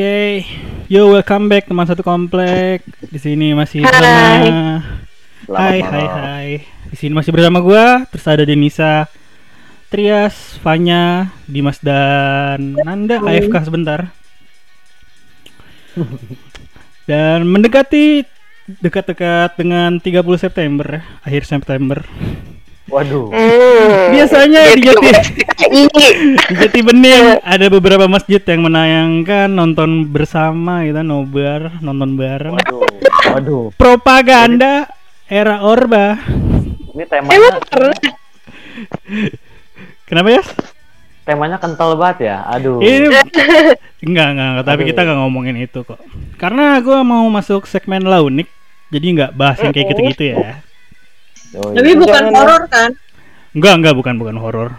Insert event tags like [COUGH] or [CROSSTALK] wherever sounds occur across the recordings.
Oke, yo welcome back teman satu komplek. Di sini masih Hai. Hai hai hai. Di sini masih bersama gua, terus ada Denisa, Trias, Fanya, Dimas dan Nanda Hai. AFK sebentar. Dan mendekati dekat-dekat dengan 30 September, akhir September. Waduh. Hmm. Biasanya di Jati, Ini di Jati Bening ada beberapa masjid yang menayangkan nonton bersama gitu, nobar, nonton bareng. Waduh. Waduh. Propaganda era Orba. Ini temanya emang Kenapa ya? temanya kental banget ya. Aduh. Ini [LAUGHS] enggak, enggak, enggak, tapi Aduh. kita enggak ngomongin itu kok. Karena gua mau masuk segmen launik, jadi enggak bahas yang kayak gitu-gitu ya. Yoi. tapi bukan horor kan Enggak, enggak, bukan bukan horor.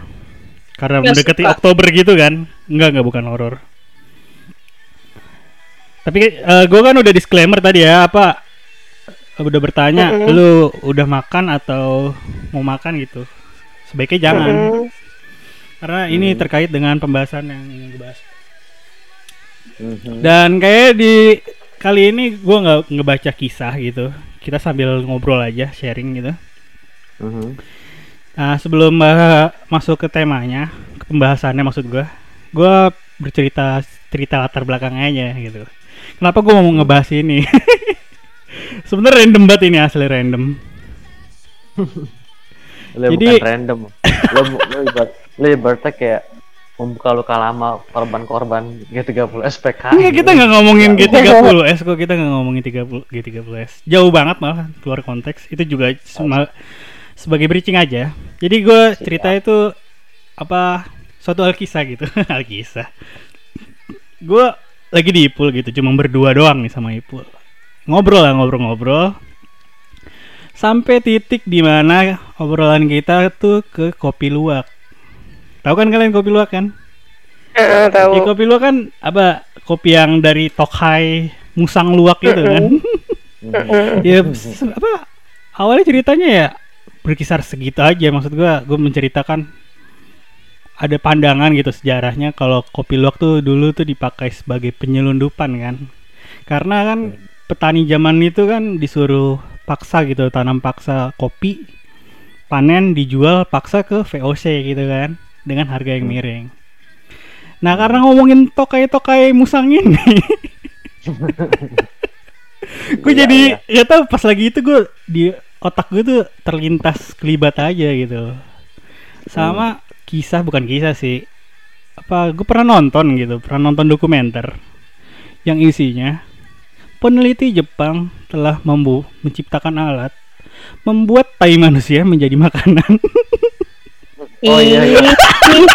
Karena Nggak mendekati suka. Oktober gitu kan. Enggak, enggak bukan horor. Tapi eh, gua kan udah disclaimer tadi ya, apa udah bertanya, Mm-mm. lu udah makan atau mau makan gitu. Sebaiknya jangan. Hmm. Karena ini terkait dengan pembahasan yang ingin gue bahas. Mhm. Dan kayak di kali ini gua nggak ngebaca kisah gitu. Kita sambil ngobrol aja, sharing gitu. Mhm. Nah, sebelum uh, masuk ke temanya, ke pembahasannya maksud gua, gua bercerita cerita latar belakangnya aja gitu. Kenapa gua mau ngebahas ini? [LAUGHS] Sebenarnya random banget ini asli random. [LAUGHS] Lu Jadi- bukan random. Lu lu ibarat lu ibaratnya kayak membuka luka lama korban-korban G30 SPK. Enggak, kita nggak ngomongin G30S kok, kita nggak ngomongin 30 G30S. Jauh banget malah keluar konteks. Itu juga sema- sebagai bridging aja. Jadi gue cerita itu apa suatu alkisah gitu, [LAUGHS] alkisah. Gue lagi di Ipul gitu, cuma berdua doang nih sama Ipul. Ngobrol lah ngobrol-ngobrol. Sampai titik di mana obrolan kita tuh ke kopi luwak. Tahu kan kalian kopi luwak kan? Eh, tahu Ya, kopi luwak kan apa kopi yang dari Tokai Musang Luwak gitu kan. Mhm. [LAUGHS] ya apa awalnya ceritanya ya berkisar segitu aja maksud gua gue menceritakan ada pandangan gitu sejarahnya kalau kopi luwak tuh dulu tuh dipakai sebagai penyelundupan kan. Karena kan petani zaman itu kan disuruh paksa gitu tanam paksa kopi panen dijual paksa ke VOC gitu kan dengan harga yang miring. Nah karena ngomongin tokai-tokai musang ini, [LAUGHS] gue Iya, jadi iya. ya tau pas lagi itu gue di otak gue tuh terlintas kelibat aja gitu. Sama kisah bukan kisah sih. Apa gue pernah nonton gitu, pernah nonton dokumenter yang isinya peneliti Jepang telah membu menciptakan alat membuat tai manusia menjadi makanan. [LAUGHS] Oh iya, iya.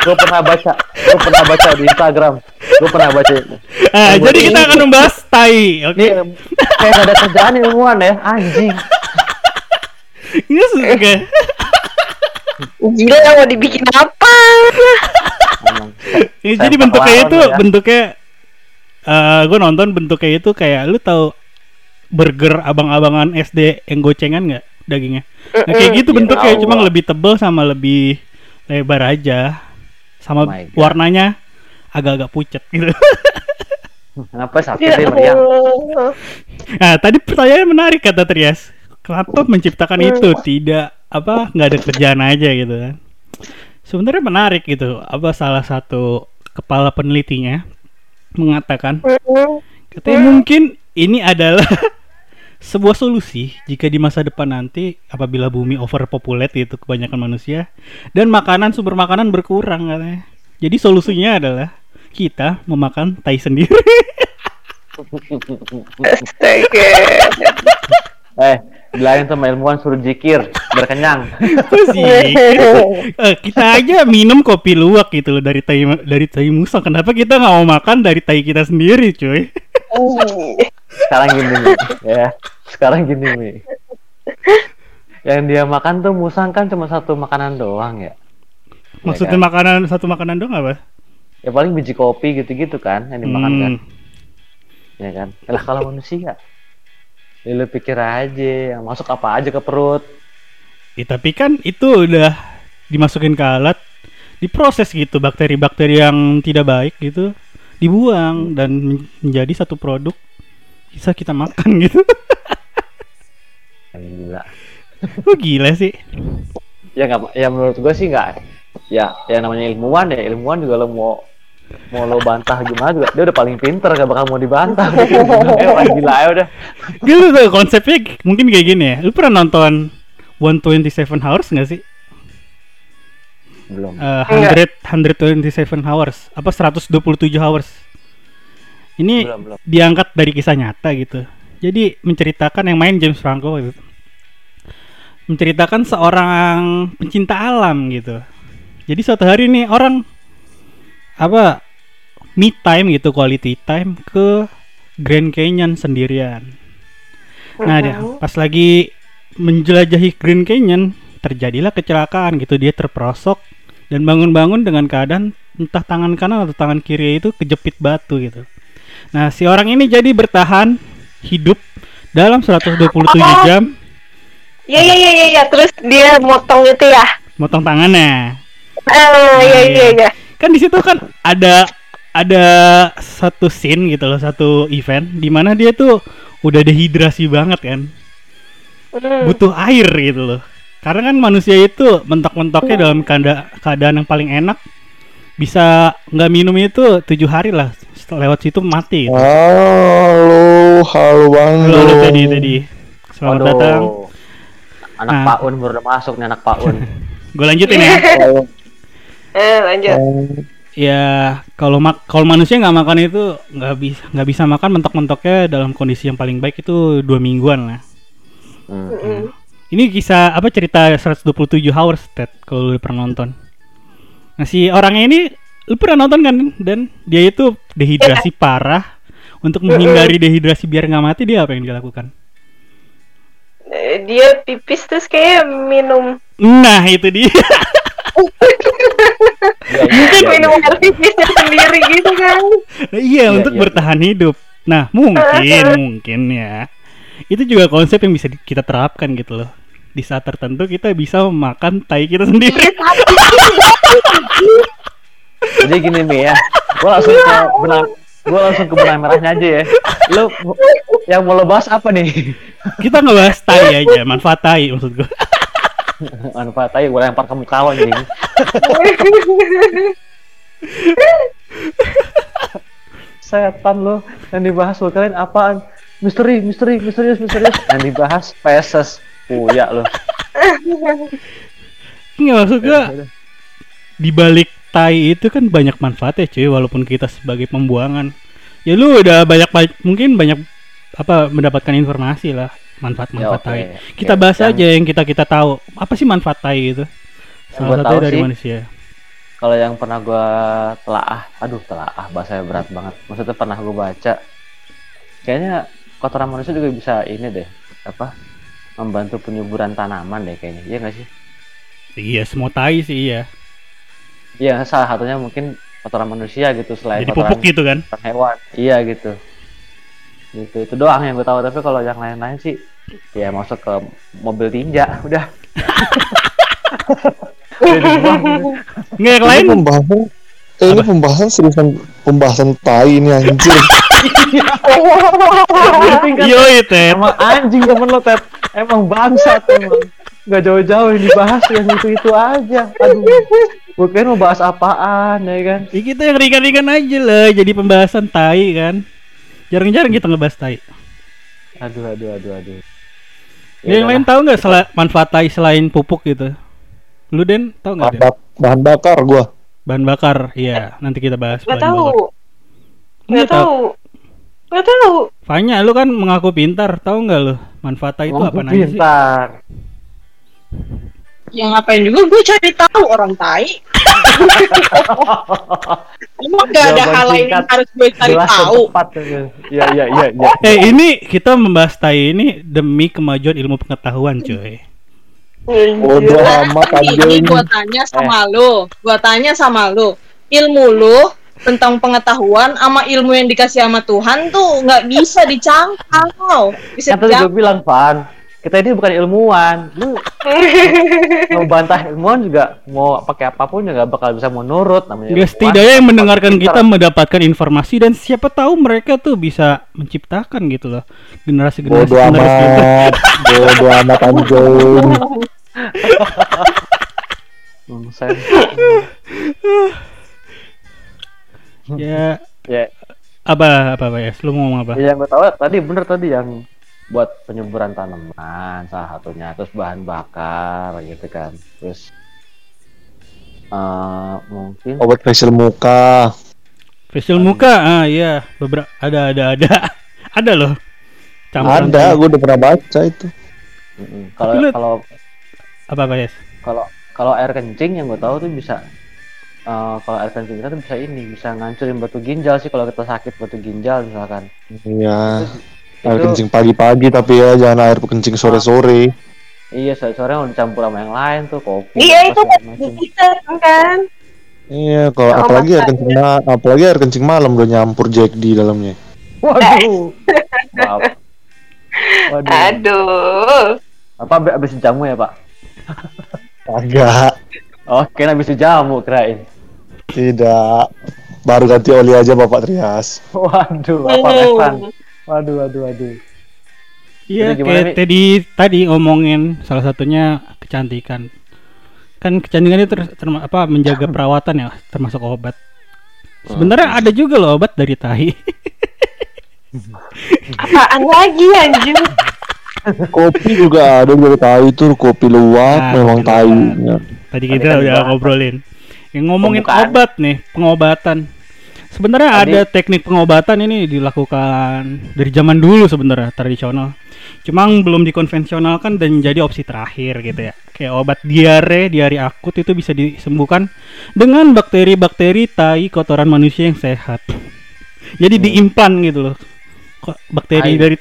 Gue pernah baca. Gue pernah baca di Instagram. Gue pernah baca Membuat jadi kita ini- akan membahas tai. Oke. Ini kayak gak ada kerjaan ilmuwan ya, anjing. Ini suka. gila mau dibikin apa. Ya, jadi bentuknya itu ya. bentuknya eh gue nonton bentuknya itu kayak lu tahu burger abang-abangan SD yang gocengan nggak dagingnya? Nah, kayak gitu Iya, bentuknya cuma lebih tebel sama lebih lebar aja. Sama Oh warnanya agak-agak pucat gitu. Kenapa sakit Ya meriang? Nah, tadi pertanyaan menarik kata Trias. Kenapa menciptakan itu tidak apa nggak ada kerjaan aja gitu kan? Sebenarnya menarik gitu. Apa salah satu kepala penelitinya mengatakan Hmm. katanya mungkin ini adalah [LAUGHS] sebuah solusi jika di masa depan nanti apabila bumi overpopulate itu kebanyakan manusia dan makanan sumber makanan berkurang katanya. Jadi solusinya adalah kita memakan tai sendiri. [LAUGHS] Astaga. Eh, bilangin sama ilmuwan suruh jikir, biar kenyang. [LAUGHS] Apa sih? Eh, kita aja minum kopi luwak gitu loh dari tai dari tai musang. Kenapa kita nggak mau makan dari tai kita sendiri, cuy? Sekarang gini nih, ya. Sekarang gini nih. Yang dia makan tuh musang kan cuma satu makanan doang ya. Maksudnya kan? makanan satu makanan dong apa? Ya paling biji kopi gitu-gitu kan yang dimakan kan. Hmm. Ya kan. Lah kalau manusia ya lu pikir aja yang masuk apa aja ke perut. Ya, tapi kan itu udah dimasukin ke alat diproses gitu bakteri-bakteri yang tidak baik gitu dibuang dan men- menjadi satu produk bisa kita makan [LAUGHS] gitu. Gila. Lu gila sih. Ya nggak, ya menurut gue sih nggak. Ya, ya namanya ilmuwan ya, ilmuwan juga lo mau mau lo bantah gimana juga dia udah paling pinter gak bakal mau dibantah [LAUGHS] eh orang gila ya udah Dia lu tau konsepnya mungkin kayak gini ya. Lu pernah nonton 127 Hours nggak sih? belum Eh, Enggak. 100 127 Hours apa 127 Hours. Ini belum belum diangkat dari kisah nyata gitu. Jadi menceritakan yang main James Franco gitu. Menceritakan seorang pencinta alam gitu. Jadi suatu hari nih orang apa me time gitu quality time ke Grand Canyon sendirian. Nah, dia pas lagi menjelajahi Grand Canyon terjadilah kecelakaan gitu dia terperosok dan bangun-bangun dengan keadaan entah tangan kanan atau tangan kiri itu kejepit batu gitu. Nah, si orang ini jadi bertahan hidup dalam 127 jam Iya iya iya iya ya. terus dia motong itu ya. motong tangannya. Ah iya iya iya. Kan di situ kan ada ada satu scene gitu loh, satu event di mana dia tuh udah dehidrasi banget kan. Hmm. butuh air gitu loh. Karena kan manusia itu mentok-mentoknya dalam keada- keadaan yang paling enak bisa nggak minum itu tujuh hari lah setelah lewat situ mati gitu. Halo, halo Bang. Halo, halo tadi tadi. Selamat Waduh. datang. anak Nah. Paun baru udah masuk nih anak Paun [LAUGHS] Gue lanjutin ya. Eh lanjut. Bang. ya kalau mak kalau manusia nggak makan itu nggak bisa nggak bisa makan mentok-mentoknya dalam kondisi yang paling baik itu dua mingguan lah. Hmm. Mm-mm. Ini kisah apa cerita 127 hours Ted kalau lu pernah nonton. Nah si orangnya ini lu pernah nonton kan dan dia itu dehidrasi parah untuk menghindari dehidrasi biar nggak mati dia apa yang dia lakukan? Eh, Dia pipis terus kayak minum Nah itu dia. [LAUGHS] Iya, iya, minum iya. air pipisnya sendiri gitu kan. Nah, iya Iya, untuk bertahan hidup. Nah mungkin mungkin ya itu juga konsep yang bisa kita terapkan gitu loh. Di saat tertentu kita bisa memakan tai kita sendiri. [LAUGHS] jadi gini nih ya gue langsung ke benang gue langsung ke benang merahnya aja ya lu yang mau lo bahas apa nih kita ngebahas tai aja, manfaat tai maksud gue. Manfaat aja gue lempar ke muka lo nih [LAUGHS] setan lo yang dibahas lo kalian apaan? Misteri misteri misterius misterius. Yang dibahas peses puya lo. Nggak maksud gue di balik tai itu kan banyak manfaatnya cuy walaupun kita sebagai pembuangan. Ya lu udah banyak ba- mungkin banyak apa mendapatkan informasi lah manfaat-manfaat Ya, oke. tai. kita Oke, bahas yang- aja yang kita kita tahu. Apa sih manfaat tai itu salah satunya tahu dari sih, manusia. kalau yang pernah gue telaah aduh telaah bahasanya berat banget. Maksudnya pernah gue baca. Kayaknya kotoran manusia juga bisa ini deh apa membantu penyuburan tanaman deh kayaknya. Iya nggak sih? Iya semua tai sih iya. Iya salah satunya mungkin kotoran manusia gitu selain jadi kotoran pupuk gitu kan? hewan. Iya gitu gitu itu doang yang gue tahu. Tapi kalau yang lain-lain sih ya masuk ke mobil tinja udah. [LAUGHS] Nggak yang Ini lain pembahasan eh, ini pembahasan seriusan pembahasan tai ini anjir. [LAUGHS] yo itu emang anjing temen lo Ted. Emang bangsat emang. Nggak jauh-jauh yang dibahas yang itu itu aja. Aduh. Gue kira mau bahas apaan ya kan? Ya kita yang ringan-ringan aja lah jadi pembahasan tai kan jarang-jarang kita ngebahas tai aduh aduh aduh aduh Ya, yang lain tahu nggak sela- manfaat tai selain pupuk gitu? Lu Den tahu nggak? Bahan, bahan bakar gua. Bahan bakar, iya. Nanti kita bahas. Gak tahu. Gak Nggak tahu. Gak tahu. Fanya, lu kan mengaku pintar, tahu nggak lu? Manfaat tai itu apa aja sih? pintar yang ngapain juga gue cari tahu orang tai emang gak ada Jawaban hal lain yang harus gue cari tahu? iya iya iya iya Eh, ini kita membahas tai ini demi kemajuan ilmu pengetahuan, cuy. Bodoh amat ini anjing. gue tanya sama lo gue tanya sama lo ilmu lo tentang pengetahuan sama ilmu yang dikasih sama Tuhan tuh nggak bisa dicangkau bisa kan tadi gue dicangkau bilang Van kita ini bukan ilmuwan lu [LAUGHS] mau bantah ilmuwan juga mau pakai apa pun juga bakal bisa menurut namanya Ya ilmuwan. setidaknya yang mendengarkan kita mendapatkan informasi dan siapa tahu mereka tuh bisa menciptakan gitu loh generasi-generasi Bodoh penerus gitu. amat, bodoh amat anjing. [LAUGHS] Ya ya apa apa apa ya? Lu mau ngomong apa? Ya, yang gue tahu tadi bener tadi yang buat penyuburan tanaman salah satunya terus bahan bakar gitu kan terus eh mungkin Obat facial muka. Facial muka, ah iya, beberapa ada ada ada [LAUGHS] ada loh. Campuran Ada, gue udah pernah baca itu. kalau Tapi lu- kalau apa apa ya? kalau kalau air kencing yang gue tahu tuh bisa eh, kalau air kencing kita tuh bisa ini bisa ngancurin batu ginjal sih kalau kita sakit batu ginjal misalkan Iya. Air itu kencing pagi-pagi tapi ya jangan air kencing sore-sore. iya sore sore mau dicampur sama yang lain tuh kopi Iya itu macam. bisa kan. Iya, kalau Kalau apalagi air kencing ma- apalagi air kencing malam udah nyampur Jack di dalamnya. waduh Maaf. waduh Aduh. apa ab- abis jamu ya pak Agak. oh kira abis jamu kirain Tidak. Baru ganti oli aja Bapak Trias. waduh apa Hmm. Waduh waduh waduh Iya, kayak Mi? tadi tadi ngomongin salah satunya kecantikan. Kan kecantikan itu ter- apa menjaga [COUGHS] perawatan ya, termasuk obat. Sebenarnya ada juga loh obat dari tahi. [LAUGHS] Apaan lagi anjing? [LAUGHS] Kopi juga ada dari tahu itu kopi luwak Ah, memang luwak. Tadi kita udah ngobrolin. Yang ngomongin Pembukaan. obat nih, pengobatan. Sebenarnya Tadi- ada teknik pengobatan ini dilakukan dari zaman dulu sebenarnya tradisional. Cuma belum dikonvensionalkan dan jadi opsi terakhir gitu ya. Kayak obat diare, diare akut itu bisa disembuhkan dengan bakteri-bakteri tai kotoran manusia yang sehat. Jadi diimplan gitu loh. Kok bakteri Tai. dari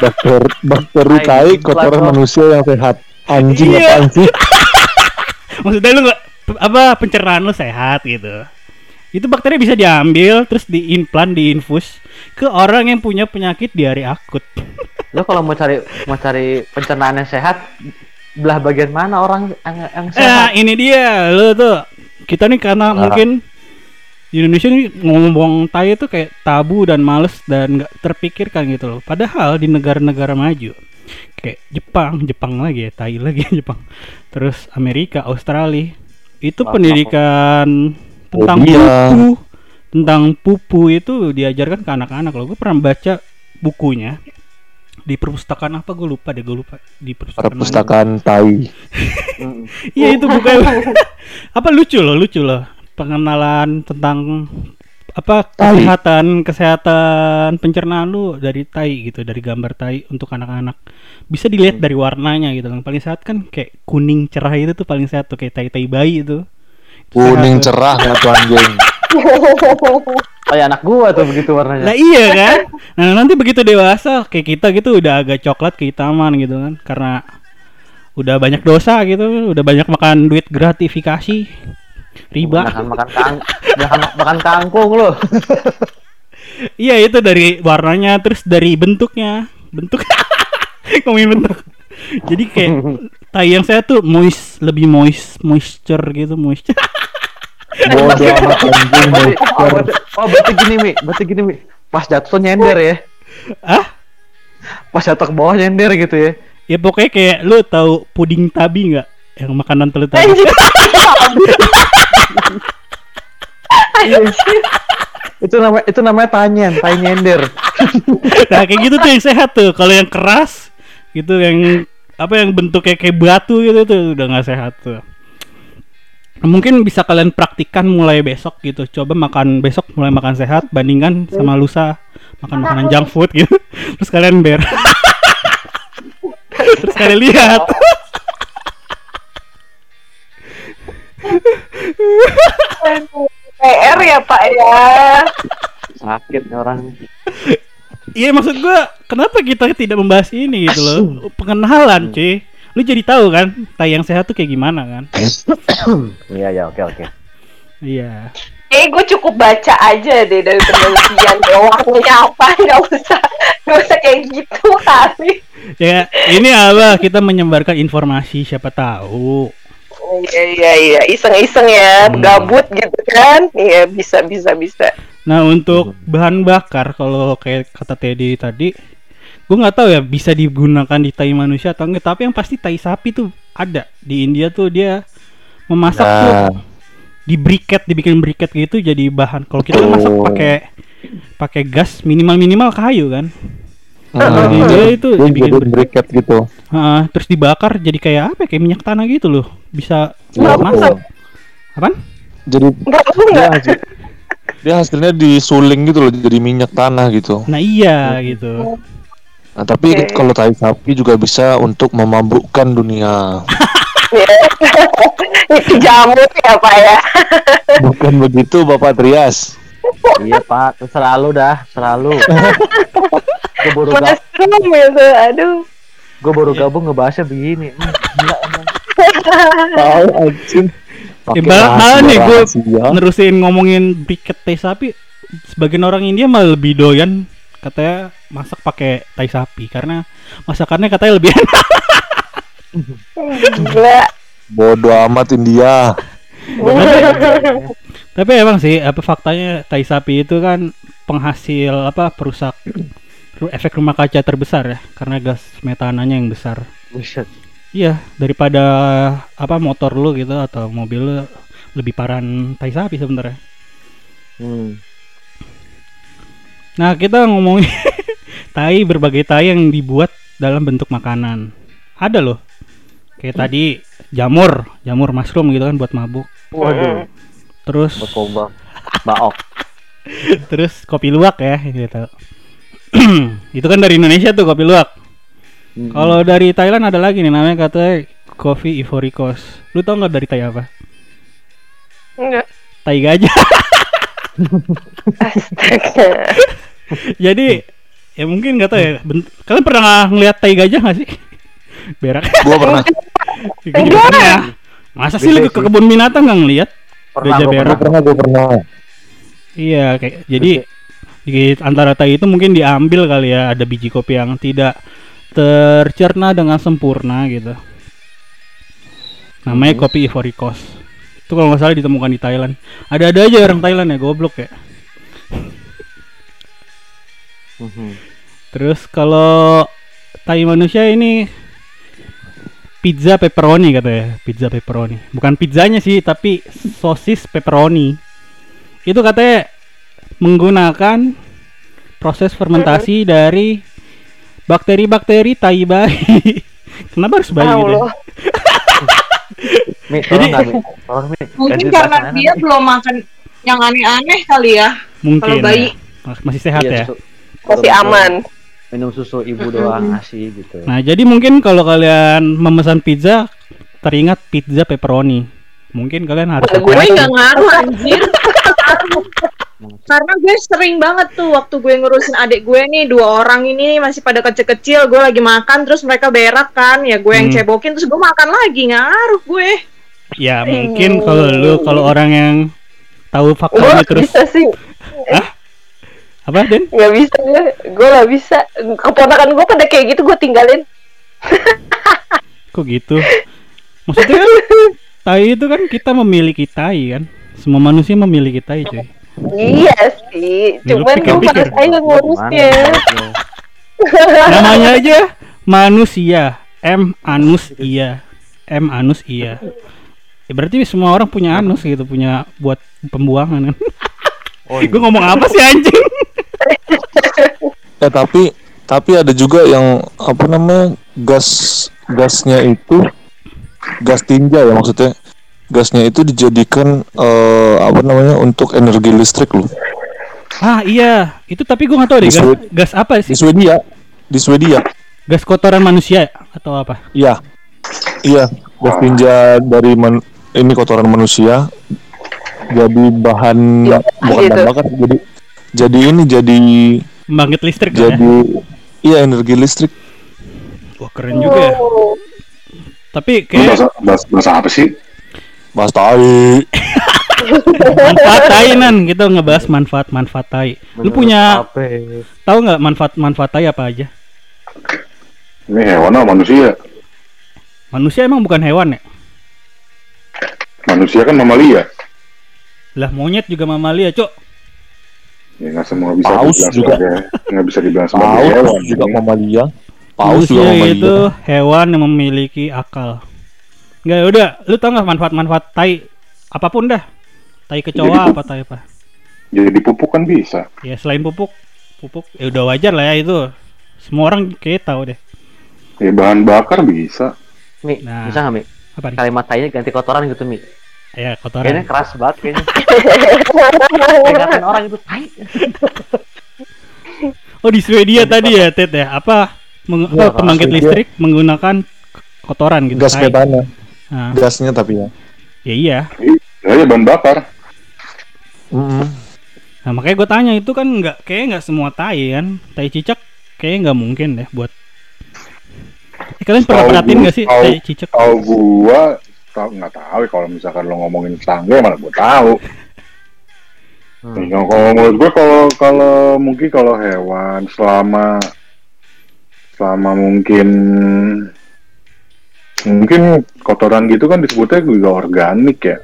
Bakter [LAUGHS] bakteri Tai, kotoran manusia yang sehat. Anjing Iya. apaan sih? [LAUGHS] maksudnya lu nggak apa pencernaan lu sehat gitu itu bakteri bisa diambil terus diimplan diinfus ke orang yang punya penyakit diare akut. [LAUGHS] Lo kalau mau cari mau cari pencernaan yang sehat belah bagian mana orang yang, yang eh sehat? ini dia lu tuh. Kita nih karena Ah. mungkin di Indonesia nih ngomong tai itu kayak tabu dan males dan nggak terpikirkan gitu loh. Padahal di negara-negara maju kayak Jepang Jepang lagi ya tai lagi [LAUGHS] Jepang. Terus Amerika Australia itu Wah, pendidikan tentang Fobia. pupu tentang pupu itu diajarkan ke anak-anak loh. Gue pernah baca bukunya. Di perpustakaan apa? Gue lupa deh gue lupa. Di perpustakaan. Perpustakaan tai. [LAUGHS] Iya itu bukan. [LAUGHS] Apa lucu loh lucu loh. Pengenalan tentang apa Tai. kesehatan kesehatan pencernaan lu dari tai gitu dari gambar tai untuk anak-anak. Bisa dilihat dari warnanya gitu yang paling sehat kan kayak kuning cerah itu tuh paling sehat tuh kayak tai tai bayi itu Kuning cerah nggak tuh anjing. kayak anak gua tuh begitu warnanya. Lah iya kan? Nah nanti begitu dewasa kayak kita gitu udah agak coklat kehitaman gitu kan. Karena udah banyak dosa gitu udah banyak makan duit gratifikasi. Riba. Makan makan kang makan makan kangkung lo [LAUGHS] Iya itu dari warnanya terus dari bentuknya. Bentuk. [LAUGHS] Ngomongin bentuk. Jadi kayak [LAUGHS] tai yang saya tuh moist lebih moist moisture gitu moisture. [LAUGHS] Bodoh amat [LAUGHS] anjing. oh, berarti, oh, berarti, oh berarti gini mi. Berarti gini mi. Pas jatuh tuh nyender ya. Ah pas jatuh ke bawah nyender gitu ya. Ya pokoknya kayak lu tahu puding tabi nggak? Yang makanan telur tabi. Anjing. [LAUGHS] itu namanya itu namanya tanyen tai nyender. Nah kayak gitu tuh yang sehat tuh. Kalau yang keras gitu yang apa yang bentuknya kayak batu gitu tuh udah nggak sehat tuh. Mungkin bisa kalian praktikkan mulai besok gitu. Coba makan besok mulai makan sehat bandingkan sama lusa makan makanan junk food gitu. [LAUGHS] Terus kalian ber [LAUGHS] terus kalian lihat. PR ya Pak ya. sakit nih orang iya maksud gua kenapa kita tidak membahas ini gitu loh pengenalan cuy lu jadi tahu kan tai yang sehat tuh kayak gimana kan [COUGHS] iya ya oke oke iya Eh, gue cukup baca aja deh dari penelitian [COUGHS] waktunya apa, nggak usah, nggak usah kayak gitu kali. Ya, ini apa? Kita menyebarkan informasi siapa tahu. Iya iya iya, iseng-iseng ya, Hmm. gabut gitu kan? Iya bisa bisa bisa. Nah, untuk bahan bakar kalau kayak kata Teddy tadi, gue nggak tahu ya bisa digunakan di tai manusia atau enggak, tapi yang pasti tai sapi tuh ada. Di India tuh dia memasak tuh Nah, di briket dibikin briket gitu jadi bahan. Kalau kita kan masak pakai pakai gas minimal minimal kayu kan. Nah, Di India itu dia dibikin jadi briket. gitu. Ah, terus dibakar jadi kayak apa ya, kayak minyak tanah gitu loh. Bisa Nggak masak. apa. apaan? Jadi Enggak dia, enggak. Dia hasilnya disuling gitu loh jadi minyak tanah gitu. nah iya gitu Nah, tapi Oke. kalau tai sapi juga bisa untuk memabukkan dunia. [LAUGHS] Itu jamu ya pak ya. Bukan begitu Bapak Trias. iya pak selalu dah selalu gue baru ga- Mushroom itu, aduh. gue baru gabung ngebahasnya begini Hmm, gila emang Tahu anjing. Pakai malah- malah nih rahasia. nerusin ngomongin briket tai sapi sebagian orang India malah lebih doyan katanya masak pakai tai sapi karena masakannya katanya lebih enak [LAUGHS] Gila. Bodoh amat India. [LAUGHS] tapi emang sih apa faktanya tai sapi itu kan penghasil apa perusak ru- efek rumah kaca terbesar ya karena gas metananya yang besar Buset. Iya, daripada apa motor lu gitu atau mobil lu lebih paran tai sapi sebenarnya. Hmm. Nah, kita ngomongin [LAUGHS] tai berbagai tai yang dibuat dalam bentuk makanan. Ada loh. Kayak tadi jamur, jamur mushroom gitu kan buat mabuk. waduh Terus baok [LAUGHS] terus kopi luwak ya gitu. [CLEARS THROAT] itu kan dari Indonesia tuh kopi luwak. Hmm. Kalau dari Thailand ada lagi nih namanya katanya Coffee Ivory Coast. Lu tau nggak dari tai apa? Enggak. Tai gajah. Astaga. [LAUGHS] Jadi ya mungkin nggak tahu ya. bent- Kalian pernah ngeliat tai gajah nggak sih? Berak. Gua pernah. [LAUGHS] Juga pernah. Masa sih lu ke kebun binatang nggak ngeliat? pernah Gajah gua berak. Gua pernah, gua pernah. Iya kayak jadi di antara tai itu mungkin diambil kali ya ada biji kopi yang tidak tercerna dengan sempurna gitu. Namanya kopi Ivory Coast. Itu kalau nggak salah ditemukan di Thailand. Ada-ada aja orang Thailand ya goblok ya. Mhm. Terus kalau tai manusia ini pizza pepperoni katanya, pizza pepperoni. Bukan pizzanya sih, tapi sosis pepperoni. Itu katanya menggunakan proses fermentasi dari bakteri-bakteri tai bayi. [LAUGHS] Kenapa harus bayi gitu? ya? Allah. [LAUGHS] Mi, Jadi- tolong nggak, Mi? Tolong, Mi. Mungkin Ganti karena dia Mi. belum makan yang aneh-aneh kali ya. Mungkin. Kalau bayi. ya. Mas- Masih sehat Iya, ya. susu- Masih aman. minum susu ibu doang ngasih gitu Nah, jadi mungkin kalau kalian memesan pizza teringat pizza pepperoni. Mungkin kalian harus. Gue nggak ngaruh anjir. [LAUGHS] Karena gue sering banget tuh waktu gue ngurusin adik gue nih dua orang ini masih pada kecil-kecil gue lagi makan terus mereka berak kan ya gue yang Hmm. cebokin terus gue makan lagi ngaruh gue Ya, mungkin kalau lu kalau orang yang tahu gak terus bisa sih. apa, Den? Gak bisa gue. Gue gak bisa. Keponakan gue pada kayak gitu gue tinggalin. Kok gitu? Maksudnya kan [LAUGHS] tai itu kan kita memiliki tai kan. Semua manusia memiliki tai, cuy. Iya sih. Cuman gue malas aja ngurusnya. Namanya aja manusia. M anus iya. M anus iya. Ya berarti semua orang punya anus gitu, punya buat pembuangan kan. oh, [LAUGHS] Gue ngomong apa sih anjing? Ya tapi tapi ada juga yang apa namanya gas gasnya itu gas tinja ya maksudnya gasnya itu dijadikan eh, apa namanya untuk energi listrik loh Ah iya, itu tapi gue nggak tahu deh gas, gas apa di sih? Swedia di Swedia Gas kotoran manusia atau apa? iya iya gas tinja dari man- ini kotoran manusia jadi bahan Iya, bukan gitu. bahan bakar jadi jadi ini jadi Pembangkit listrik kan ya? jadi iya energi listrik Wah keren juga ya. Oh. Tapi kayak bahasa, bahasa, bahasa apa sih? Mas tai manfaat tai nan kita ngebahas manfaat manfaat tai lu punya apa? tahu nggak manfaat manfaat tai apa aja Ini hewan apa manusia? manusia emang bukan hewan ya Manusia kan mamalia. lah monyet juga mamalia cok Ya nggak semua bisa Paus dibilang juga. nggak bisa dibilang sebagai Paus hewan. juga ini. mamalia. Paus juga manusia mamalia. itu hewan yang memiliki akal nggak udah lu tau nggak manfaat manfaat tai apa pun dah tai kecoa apa tai apa Jadi pupuk kan bisa. ya selain pupuk pupuk ya udah wajar lah ya itu semua orang kayak tahu deh Ya bahan bakar bisa. Mi, Nah. bisa nggak Mi? apa nih Kalimat tanya ganti kotoran gitu Mi. ya Kayaknya kotoran keras banget kayaknya. [LAUGHS] Kayak ngatain orang itu tai. [LAUGHS] oh di Swedia tadi ya Ted ya apa, meng- apa, pembangkit Swedia. listrik menggunakan kotoran gitu gas tai. metana. Nah, Gasnya tapi ya. ya iya Ya, ya bahan bakar. Mm-mm. nah makanya gue tanya itu kan nggak kayak nggak semua tai kan tai cicak kayaknya nggak mungkin deh buat Eh, kalian pernah perhatiin nggak sih tahu- tai cicak Tahu gua tahu nggak tahu kalau misalkan lo ngomongin tetangga ya malah gua tahu. Hmm. Ya, kalau menurut gue kalau kalau mungkin kalau hewan selama selama mungkin mungkin kotoran gitu kan disebutnya juga organik ya.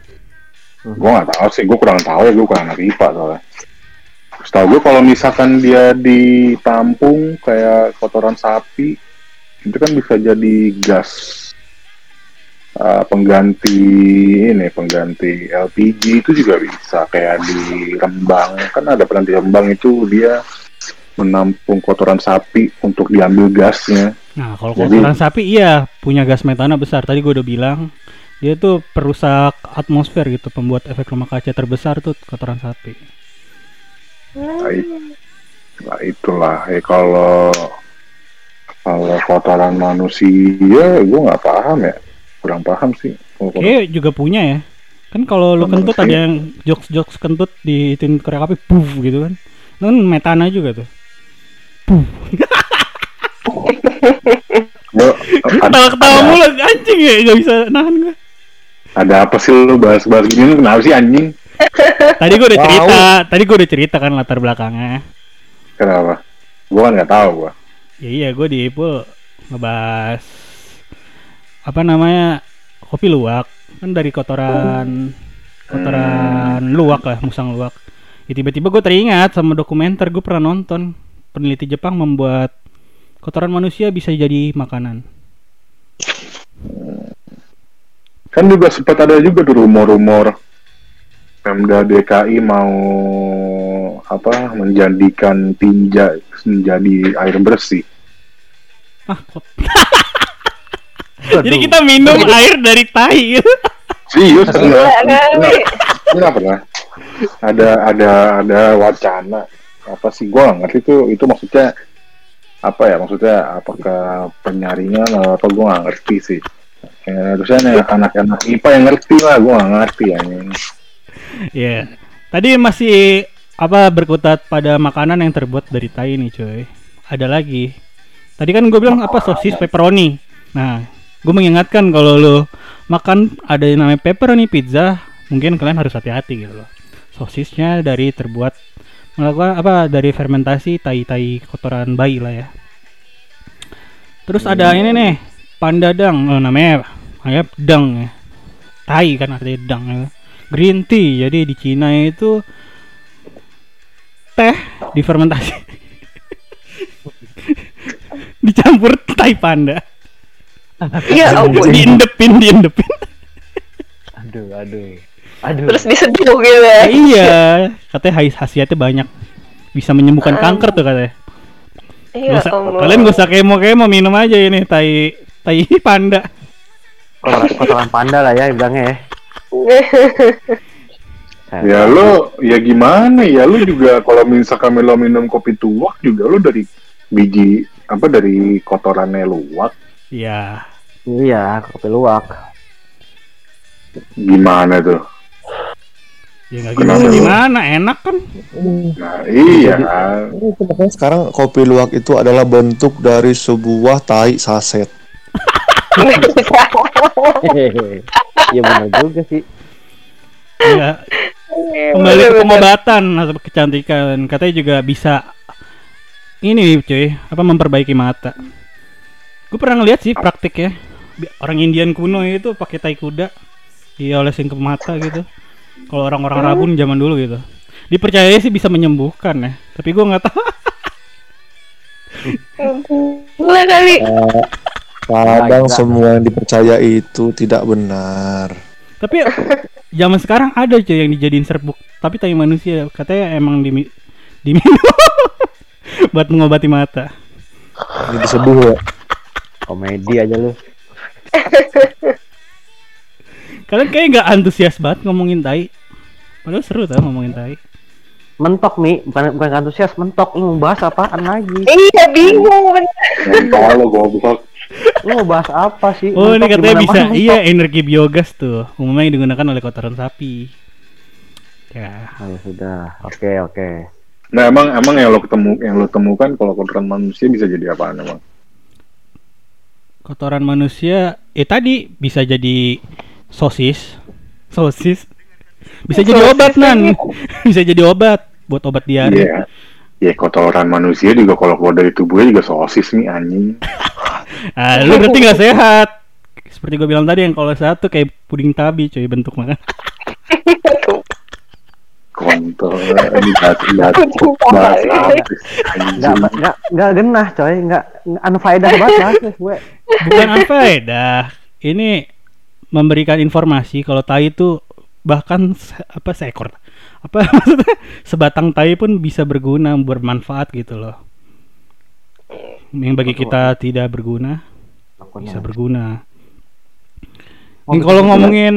Hmm. Gue nggak tahu sih, gue kurang tahu ya, gue kurang anak IPA soalnya. Setahu gue kalau misalkan dia ditampung kayak kotoran sapi, itu kan bisa jadi gas uh, pengganti ini, pengganti LPG itu juga bisa. Kayak di Rembang, kan ada pernah di Rembang itu dia menampung kotoran sapi untuk diambil gasnya. Nah, kalau kotoran sapi iya punya gas metana besar. Tadi gue udah bilang dia tuh perusak atmosfer gitu, pembuat efek rumah kaca terbesar tuh kotoran sapi. Baik. Nah itulah ya kalau kalau kotoran manusia gue nggak paham ya kurang paham sih kotoran- Kayak juga punya ya. Kan kalau lu kentut ada yang jokes-jokes kentut di tin korek api, puff gitu kan. Itu kan metana juga tuh. Ada, [LAUGHS] Ketawa-ketawa mulu anjing ya, gak bisa nahan gue. ada apa sih lu bahas-bahas gini lu kenapa sih anjing Tadi gue udah Tahu. cerita, tadi gue udah cerita kan latar belakangnya. kenapa gue kan nggak tahu gue Ya iya, gue di Ipul ngebahas apa namanya kopi luwak kan dari kotoran kotoran luwak lah musang luwak. Ya, tiba-tiba gue teringat sama dokumenter gue pernah nonton peneliti Jepang membuat kotoran manusia bisa jadi makanan. kan juga sempat ada juga tuh rumor-rumor Pemda DKI mau apa menjadikan tinja menjadi air bersih. Ah, kot- jadi kita minum air dari tai. serius? Enggak enggak pernah. Ada ada ada wacana. Apa sih? Gue nggak ngerti itu itu maksudnya apa ya maksudnya apakah penyaringan atau apa gue nggak ngerti sih ya, harusnya nih anak-anak IPA yang ngerti lah gue nggak ngerti ya Ya. Tadi masih apa berkutat pada makanan yang terbuat dari tai nih, coy. Ada lagi. Tadi kan gue bilang apa sosis pepperoni. Nah, gue mengingatkan kalau lo makan ada yang namanya pepperoni pizza, mungkin kalian harus hati-hati gitu loh. Sosisnya dari terbuat melakukan apa dari fermentasi tai-tai kotoran bayi lah ya. Terus ada ini nih, pandadang, oh, namanya kayak dang ya. Tai kan artinya dang ya green tea. Jadi di Cina itu teh difermentasi. [LAUGHS] Dicampur tai panda. Iya. Diindepin, diindepin. Aduh, aduh. Aduh. Terus diseduh gitu ya. iya, katanya hais- khasiatnya banyak. Bisa menyembuhkan kanker tuh katanya. Iya Nggak usah- kalian gak usah kemo-kemo minum aja ini tai tai [LAUGHS] panda. kotoran, kotoran panda lah ya bilangnya ya. [LAUGHS] ya lo ya gimana ya lo juga kalau misalkan lo minum kopi tuak juga lo dari biji apa dari kotorannya luwak Iya. Iya, kopi luwak. gimana tuh Ya nggak gimana gimana, enak kan? nah iya makanya sekarang kopi luwak itu adalah bentuk dari sebuah tai saset. Iya benar juga sih. Ya, kembali ke pengobatan atau kecantikan. Katanya juga bisa ini cuy apa memperbaiki mata. Gue pernah ngeliat sih praktik ya orang Indian kuno itu pakai tai kuda diolesin ke mata gitu kalau orang-orang rabun zaman dulu gitu. Dipercaya sih bisa menyembuhkan ya tapi gue nggak tahu. Gila kali. Eh, kadang semua yang dipercaya itu tidak benar. Tapi zaman sekarang ada cuy yang dijadiin serbuk tapi tai manusia katanya emang dimi diminum [LAUGHS] buat mengobati mata. Ini disebuh ya? Komedi aja lu. [LAUGHS] kalian kayak nggak antusias banget ngomongin tai padahal seru tau ngomongin tai Mentok nih, bukan bukan antusias, mentok. Lu mau bahas apaan lagi? Iya bingung. Mental lo goblok. Lu mau bahas apa sih? Oh ini Mentok katanya bisa mana-mana Iya mentok. energi biogas tuh Umumnya digunakan oleh kotoran sapi Ya Oh, ya sudah. Oke, oke. Nah emang emang yang lo ketemu yang lo temukan kalau kotoran manusia bisa jadi apaan emang? Kotoran manusia Eh tadi bisa jadi Sosis Sosis Bisa jadi Sosis obat nan. [LAUGHS] Bisa jadi obat Buat obat diare Iya. Ya kotoran manusia juga kalau keluar dari tubuhnya juga sosis nih anjing. [LAUGHS] ah, Lu berarti gak sehat Seperti gue bilang tadi yang kalau satu kayak puding tabi cuy bentuk makan [LAUGHS] Kontol. Ini bahas enggak genah, coy. Enggak unfaedah banget gue. Bukan unfaedah Ini memberikan informasi kalau tai itu bahkan se- apa seekor. Apa [LAUGHS] maksudnya sebatang tai pun bisa berguna bermanfaat gitu loh. Yang bagi kita tidak berguna bisa berguna. Oh, Ini kalau betul. ngomongin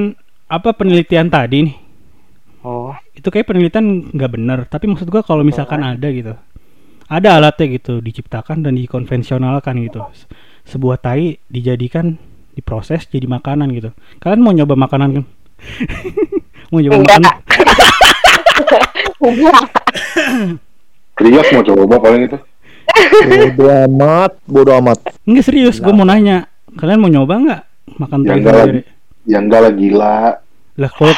apa penelitian tadi nih. Oh, itu kayak penelitian nggak benar tapi maksud gua kalau misalkan ada gitu. Ada alatnya gitu diciptakan dan dikonvensionalkan gitu. Se- sebuah tai dijadikan diproses jadi makanan gitu kalian mau nyoba makanan kan [LAUGHS] mau nyoba Enggak. makanan. Trias [LAUGHS] mau coba paling itu. bodo amat bodo amat Enggak serius gue mau nanya kalian mau nyoba nggak makan Ya tai enggak sendiri Ya enggak lah gila. lah kalau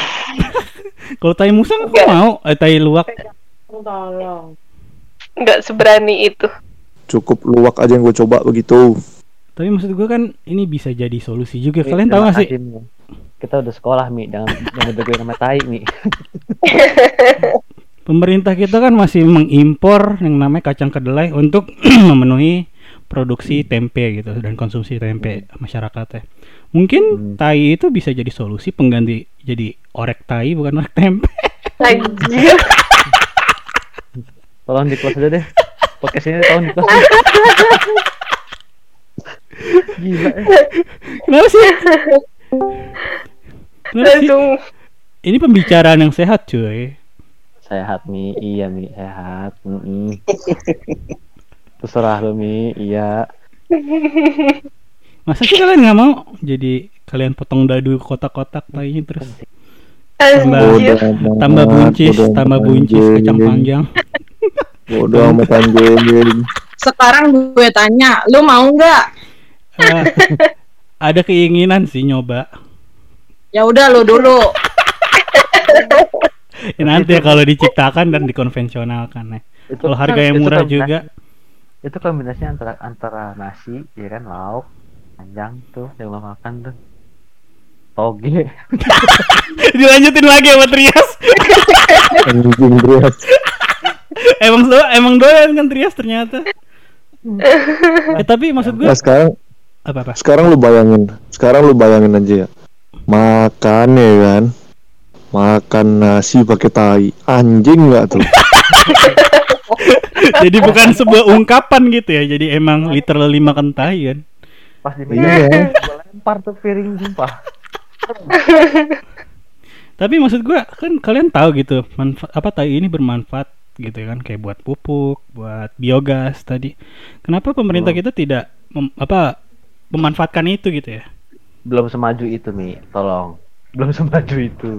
[LAUGHS] kalau tai musang aku Enggak. mau eh tai luwak Tolong. Enggak seberani itu. cukup luwak aja yang gue coba begitu tapi maksud gue kan ini bisa jadi solusi juga Mi, kalian tahu terima gak sih. Kita udah sekolah, Mi. Jangan jangan [LAUGHS] begoin sama tai, Mi. [LAUGHS] pemerintah kita kan masih mengimpor yang namanya kacang kedelai untuk [CLEARS THROAT] memenuhi produksi tempe gitu dan konsumsi tempe masyarakatnya. Mungkin Hmm. tai itu bisa jadi solusi pengganti jadi orek tai bukan orek tempe. Anjir. [LAUGHS] Tolong di close aja deh. Podcast ini tolong di close. Gila. eh. Kenapa sih? Kenapa sih? Langsung Ini pembicaraan yang sehat cuy. Sehat, Mi. Iya, Mi. Sehat. Mm-mm. Terserah lu, Mi. Iya. Masa sih kalian nggak mau jadi kalian potong dadu kotak-kotak tainya terus anjir. amat, tambah buncis, tambah buncis kacang panjang. bodo amat anjing Sekarang gue tanya, lu mau nggak? Eh, ada keinginan sih nyoba. Ya udah lu dulu. Ya, nanti ya kalau diciptakan dan dikonvensionalkan ya. Itu Kalau kan- harga yang itu murah kombinasi- juga. Itu kombinasinya antara antara nasi, ya kan, lauk, panjang tuh yang lo makan tuh. Toge. [LAUGHS] Dilanjutin lagi sama Trias. anjing Trias emang do emang doyan kan Trias ternyata. [LAUGHS] eh tapi maksud gue nah sekarang apa apa? sekarang lu bayangin sekarang lu bayangin aja ya makan ya kan makan nasi pakai tai anjing nggak tuh [LAUGHS] Jadi bukan sebuah ungkapan gitu ya. Jadi emang literally makan tai kan. Pas di Iya. gue lempar tuh piring sumpah. [LAUGHS] Tapi maksud gua kan kalian tahu gitu manfaat apa tai ini bermanfaat gitu ya kan kayak buat pupuk, buat biogas tadi. Kenapa pemerintah Oh. kita tidak mem- apa memanfaatkan itu gitu ya? Belum semaju itu, Mi. Tolong. Belum [LAUGHS] semaju itu.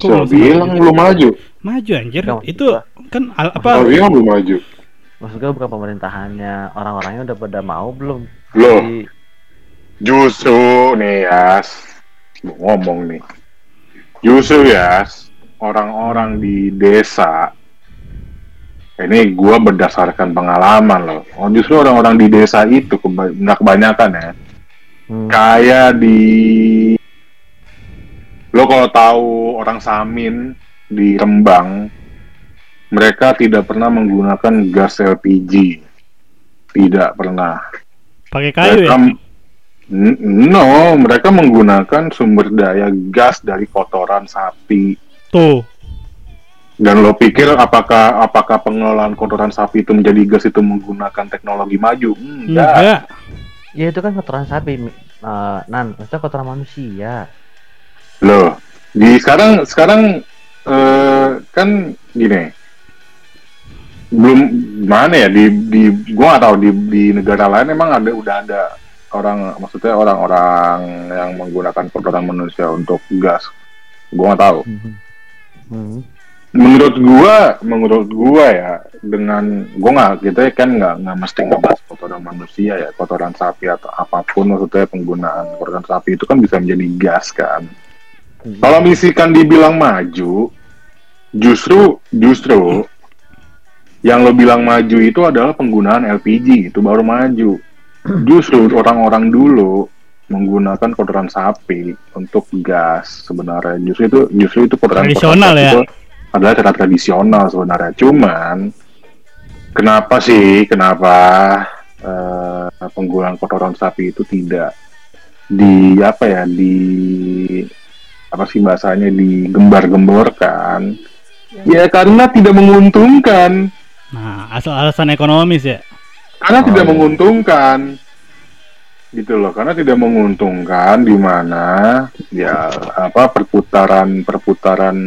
Kok belum semaju bilang belum maju? Maju anjir. Nggak, itu kan al- apa bilang belum maju? Maksud gue bukan pemerintahannya, orang-orangnya udah pada mau belum? Loh. Jadi, Justru nih Gua ngomong nih. Justru ya orang-orang di desa ini gua berdasarkan pengalaman loh. Oh, justru orang-orang di desa itu keba- kebanyakan ya. Hmm. Kayak di lo kalau tahu orang Samin di Rembang, mereka tidak pernah menggunakan gas LPG. Tidak pernah. Pakai kayu ya? Mereka- N- No, mereka menggunakan sumber daya gas dari kotoran sapi. Tuh. Dan lo pikir apakah apakah pengelolaan kotoran sapi itu menjadi gas itu menggunakan teknologi maju? Enggak. Enggak. Ya itu kan kotoran sapi. Eh, nan, maksudnya kotoran manusia. Loh, di sekarang sekarang eh, kan gini. Belum mana ya di di gua nggak tahu di di negara lain emang ada udah ada orang maksudnya orang-orang yang menggunakan kotoran manusia untuk gas. Gua nggak tahu. Hmm. Menurut gua menurut gua ya dengan gua nggak kita kan nggak nggak mesti ngebahas kotoran manusia ya kotoran sapi atau apa pun maksudnya penggunaan kotoran sapi itu kan bisa menjadi gas kan. Kalau misalkan dibilang maju justru justru yang lo bilang maju itu adalah penggunaan LPG itu baru maju. Justru orang-orang dulu menggunakan kotoran sapi untuk gas sebenarnya. Justru itu justru itu kotoran Tradisional kotoran ya? itu adalah cara tradisional sebenarnya. Cuman kenapa sih kenapa eh, penggunaan kotoran sapi itu tidak di apa ya di apa sih bahasanya digembar-gemborkan? Ya karena tidak menguntungkan. Nah, asal alasan ekonomis ya. karena Oh, tidak iya. menguntungkan. Gitu loh karena tidak menguntungkan di mana ya apa perputaran perputaran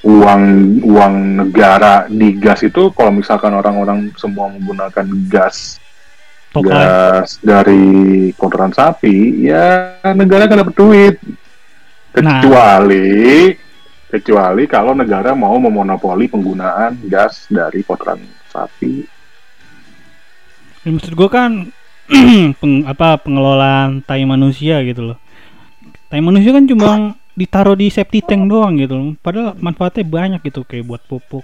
uang uang negara di gas itu kalau misalkan orang-orang semua menggunakan gas Tok lain. gas dari kotoran sapi ya negara kan dapat duit Nah. kecuali kecuali kalau negara mau memonopoli penggunaan gas dari kotoran sapi Ya, maksud gue kan [CLEARS THROAT] peng, apa pengelolaan tai manusia gitu loh. Tai manusia kan cuma [LAUGHS] ditaruh di septic tank doang gitu loh. Padahal manfaatnya banyak gitu kayak buat pupuk.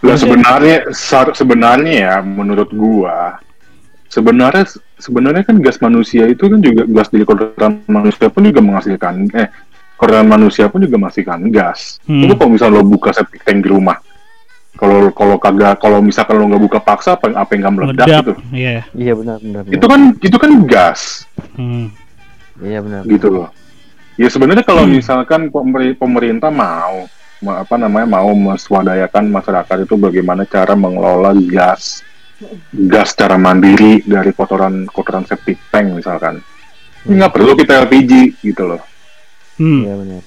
Lah sebenarnya sebenarnya ya menurut gua sebenarnya sebenarnya kan gas manusia itu kan juga gas dari kotoran manusia pun juga menghasilkan eh kotoran manusia pun juga menghasilkan gas. Hmm. Kalau misalnya lo buka septic tank di rumah, kalau kalau kagak kalau misalkan lo nggak buka paksa apa apa yang nggak meledak Meledak. gitu, Iya. Iya benar benar. benar. itu kan itu kan gas Hmm. Iya benar. gitu loh. Ya sebenarnya kalau misalkan pemeri- pemerintah mau ma- apa namanya mau menswadayakan masyarakat itu bagaimana cara mengelola gas gas secara mandiri dari kotoran kotoran septic tank misalkan Ya, nggak perlu kita LPG gitu loh Hmm. Iya benar.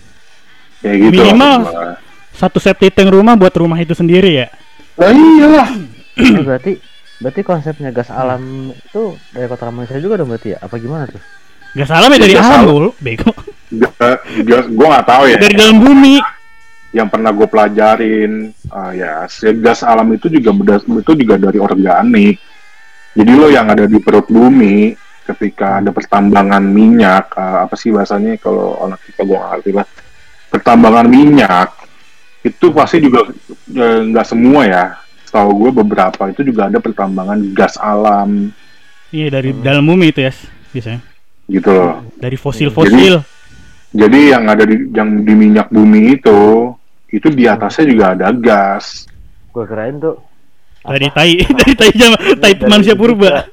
kayak gitu Minimal. gua. Satu septic tank rumah buat rumah itu sendiri ya. Nah, iyalah berarti berarti konsepnya gas alam itu dari kotoran manusia juga dong berarti ya? Apa gimana tuh? Gak salah ya dari dulu, bego. Ga- gas gue nggak tahu ya. Dari dalam bumi. yang pernah gue pelajarin ah, ya gas alam itu juga berdas- itu juga dari organik. Jadi lo yang ada di perut bumi ketika ada pertambangan minyak ah, apa sih bahasanya kalau anak kita gue nggak ngerti lah. Pertambangan minyak itu pasti juga eh, nggak semua ya. Setahu gue beberapa itu juga ada pertambangan gas alam. Iya dari dalam bumi itu ya biasanya. Gitu loh Dari fosil-fosil. jadi yang ada di yang di minyak bumi itu itu di atasnya juga ada gas Gua kirain tuh [LAUGHS] Dari tai, dari tai jam, tai Dari manusia purba.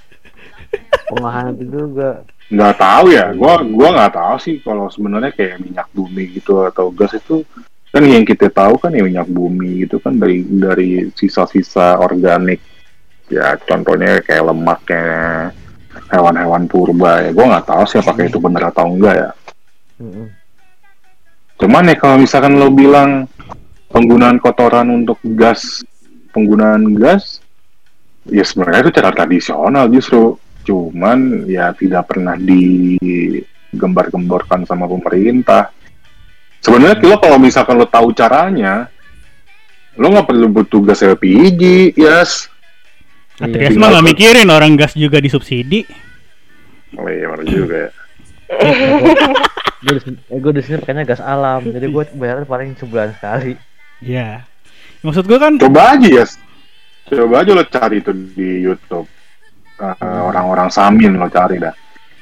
Pengahan itu juga. nggak tahu ya gua gua nggak tahu sih kalau sebenarnya kayak minyak bumi gitu atau gas itu kan yang kita tahu kan ya minyak bumi itu kan dari dari sisa-sisa organik ya contohnya kayak lemaknya hewan-hewan purba ya. Gua nggak tahu sih apakah itu benar atau enggak ya. Cuman ya kalau misalkan lo bilang penggunaan kotoran untuk gas penggunaan gas ya sebenarnya itu cara tradisional justru. Cuman ya tidak pernah digembar-gemborkan sama pemerintah. Sebenarnya lo kalau misalkan lo tahu caranya lo nggak perlu butuh gas LPG yes Atrias Iya. mah gak mikirin orang gas juga disubsidi. oh iya benar juga ya gue di sini eh, gue di sini pakainya gas alam jadi gue bayar paling sebulan sekali Ya. Maksud gue kan Coba aja ya. Coba aja lo cari itu di YouTube. Eh, orang-orang Samin lo cari dah.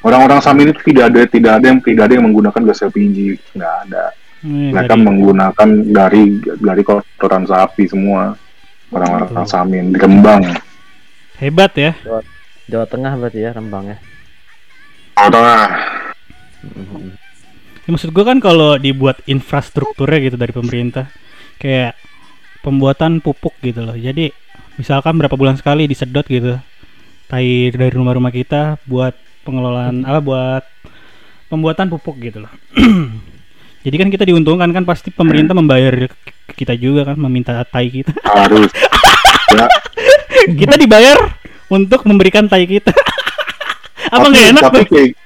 Orang-orang Samin itu tidak ada tidak ada yang tidak ada yang menggunakan gas LPG, nggak ada. eh, Mereka dari- menggunakan dari dari kotoran sapi semua. Orang-orang Samin di Rembang. Hebat ya. Jawa Tengah berarti ya Rembang ya Jawa Tengah. Ya, maksud gue kan kalau dibuat infrastrukturnya gitu dari pemerintah kayak pembuatan pupuk gitu loh. Jadi misalkan berapa bulan sekali disedot gitu tai dari rumah-rumah kita buat pengelolaan apa buat pembuatan pupuk gitu loh. [CLEARS THROAT] Jadi kan kita diuntungkan kan pasti pemerintah membayar kita juga kan meminta tai kita. Harus. [LAUGHS] ya, [LAUGHS] kita dibayar untuk memberikan tai kita. [LAUGHS] apa nggak enak tapi, tuh? kayak-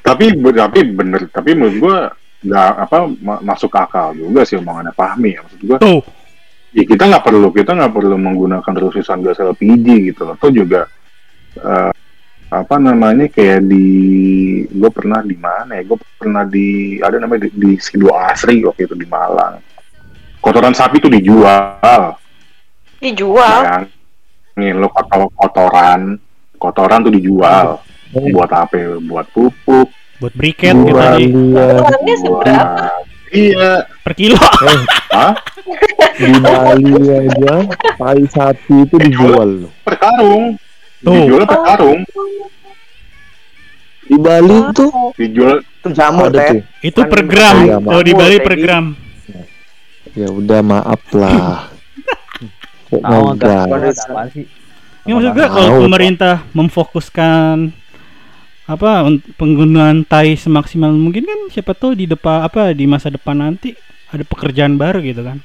tapi tapi bener tapi menurut gua nggak apa ma- masuk akal juga sih omongannya Fahmi ya maksud gua Tuh. ya kita nggak perlu kita nggak perlu menggunakan terusan gas LPG gitu loh. Atau juga eh, apa namanya kayak di gue pernah di mana ya? Gue pernah di ada namanya di, di Sido Asri waktu itu di Malang. Kotoran sapi itu dijual. Dijual. Bayangin lo kotor kotoran kotoran tuh dijual. Buat apa? Buat pupuk. Buat briket gitu Buat tadi lihat Ukurannya seberapa? Iya. per kilo. Hah? [LAUGHS] di Bali [LAUGHS] aja tai sapi itu dijual loh. Per karung. Tuh. Dijual per karung. Di Bali tuh Dijual Itu jamur ada tuh. Itu Kan per gram. iya, Kalau di Maaf. Bali Kayak per gram. Ya udah maaf lah. [LAUGHS] Kok tahu ada apaan sih Ya maksud gue kalau pemerintah memfokuskan apa un- penggunaan tai semaksimal mungkin kan siapa tahu di depan apa di masa depan nanti ada pekerjaan baru gitu kan.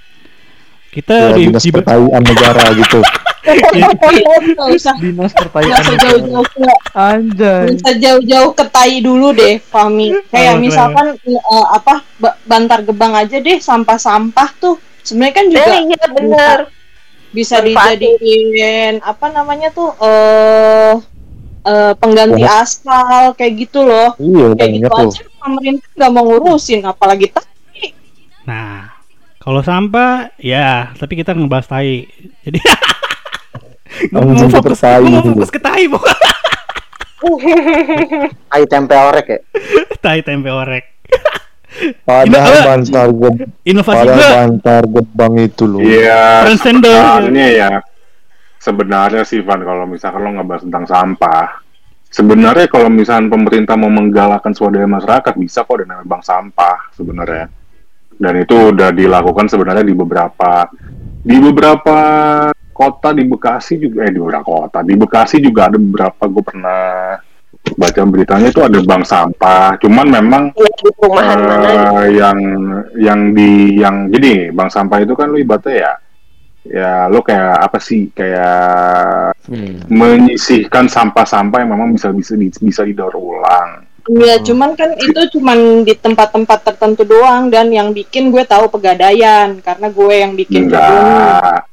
Kita Ya, di, dinas di- negara gitu. [LAUGHS] Nggak dinas nggak jauh-jauh ke anjay nggak jauh-jauh ke tai dulu deh, Fami. Kayak Apa, misalkan eh, apa ba- Bantar Gebang aja deh sampah-sampah tuh sebenarnya kan juga Eh, iya bener. Bisa dijadiin apa namanya tuh eh eh, pengganti Ya. aspal kayak gitu loh. Iya, Kayak gitu tuh. aja pemerintah nggak mau ngurusin apalagi tai. Nah, kalau sampah ya, tapi kita ngebahas tai. Jadi [LAUGHS] Langsung mau fokus, mau fokus ke tai, Tai tempe orek ya. [LAUGHS] tai tempe orek. Padahal Ini- bantar geb Inovasi padahal gua bantar gebang itu loh. Iya. Sebenarnya ya, sebenarnya sih Van kalau misalkan lo ngebahas tentang sampah, sebenarnya kalau misalkan pemerintah mau menggalakkan swadaya masyarakat bisa kok dengan bank sampah sebenarnya. Dan itu udah dilakukan sebenarnya di beberapa di beberapa kota di Bekasi juga eh di beberapa kota di Bekasi juga ada beberapa gue pernah baca beritanya itu ada bank sampah. Cuman memang Iya, di mana Eh, yang yang di yang jadi bank sampah itu kan lu ibaratnya ya ya lo kayak apa sih kayak Hmm. menyisihkan sampah-sampah yang memang bisa bisa bisa didaur ulang. Iya, Hmm. cuman kan itu cuman di tempat-tempat tertentu doang dan yang bikin gue tahu pegadaian karena gue yang bikin. Enggak,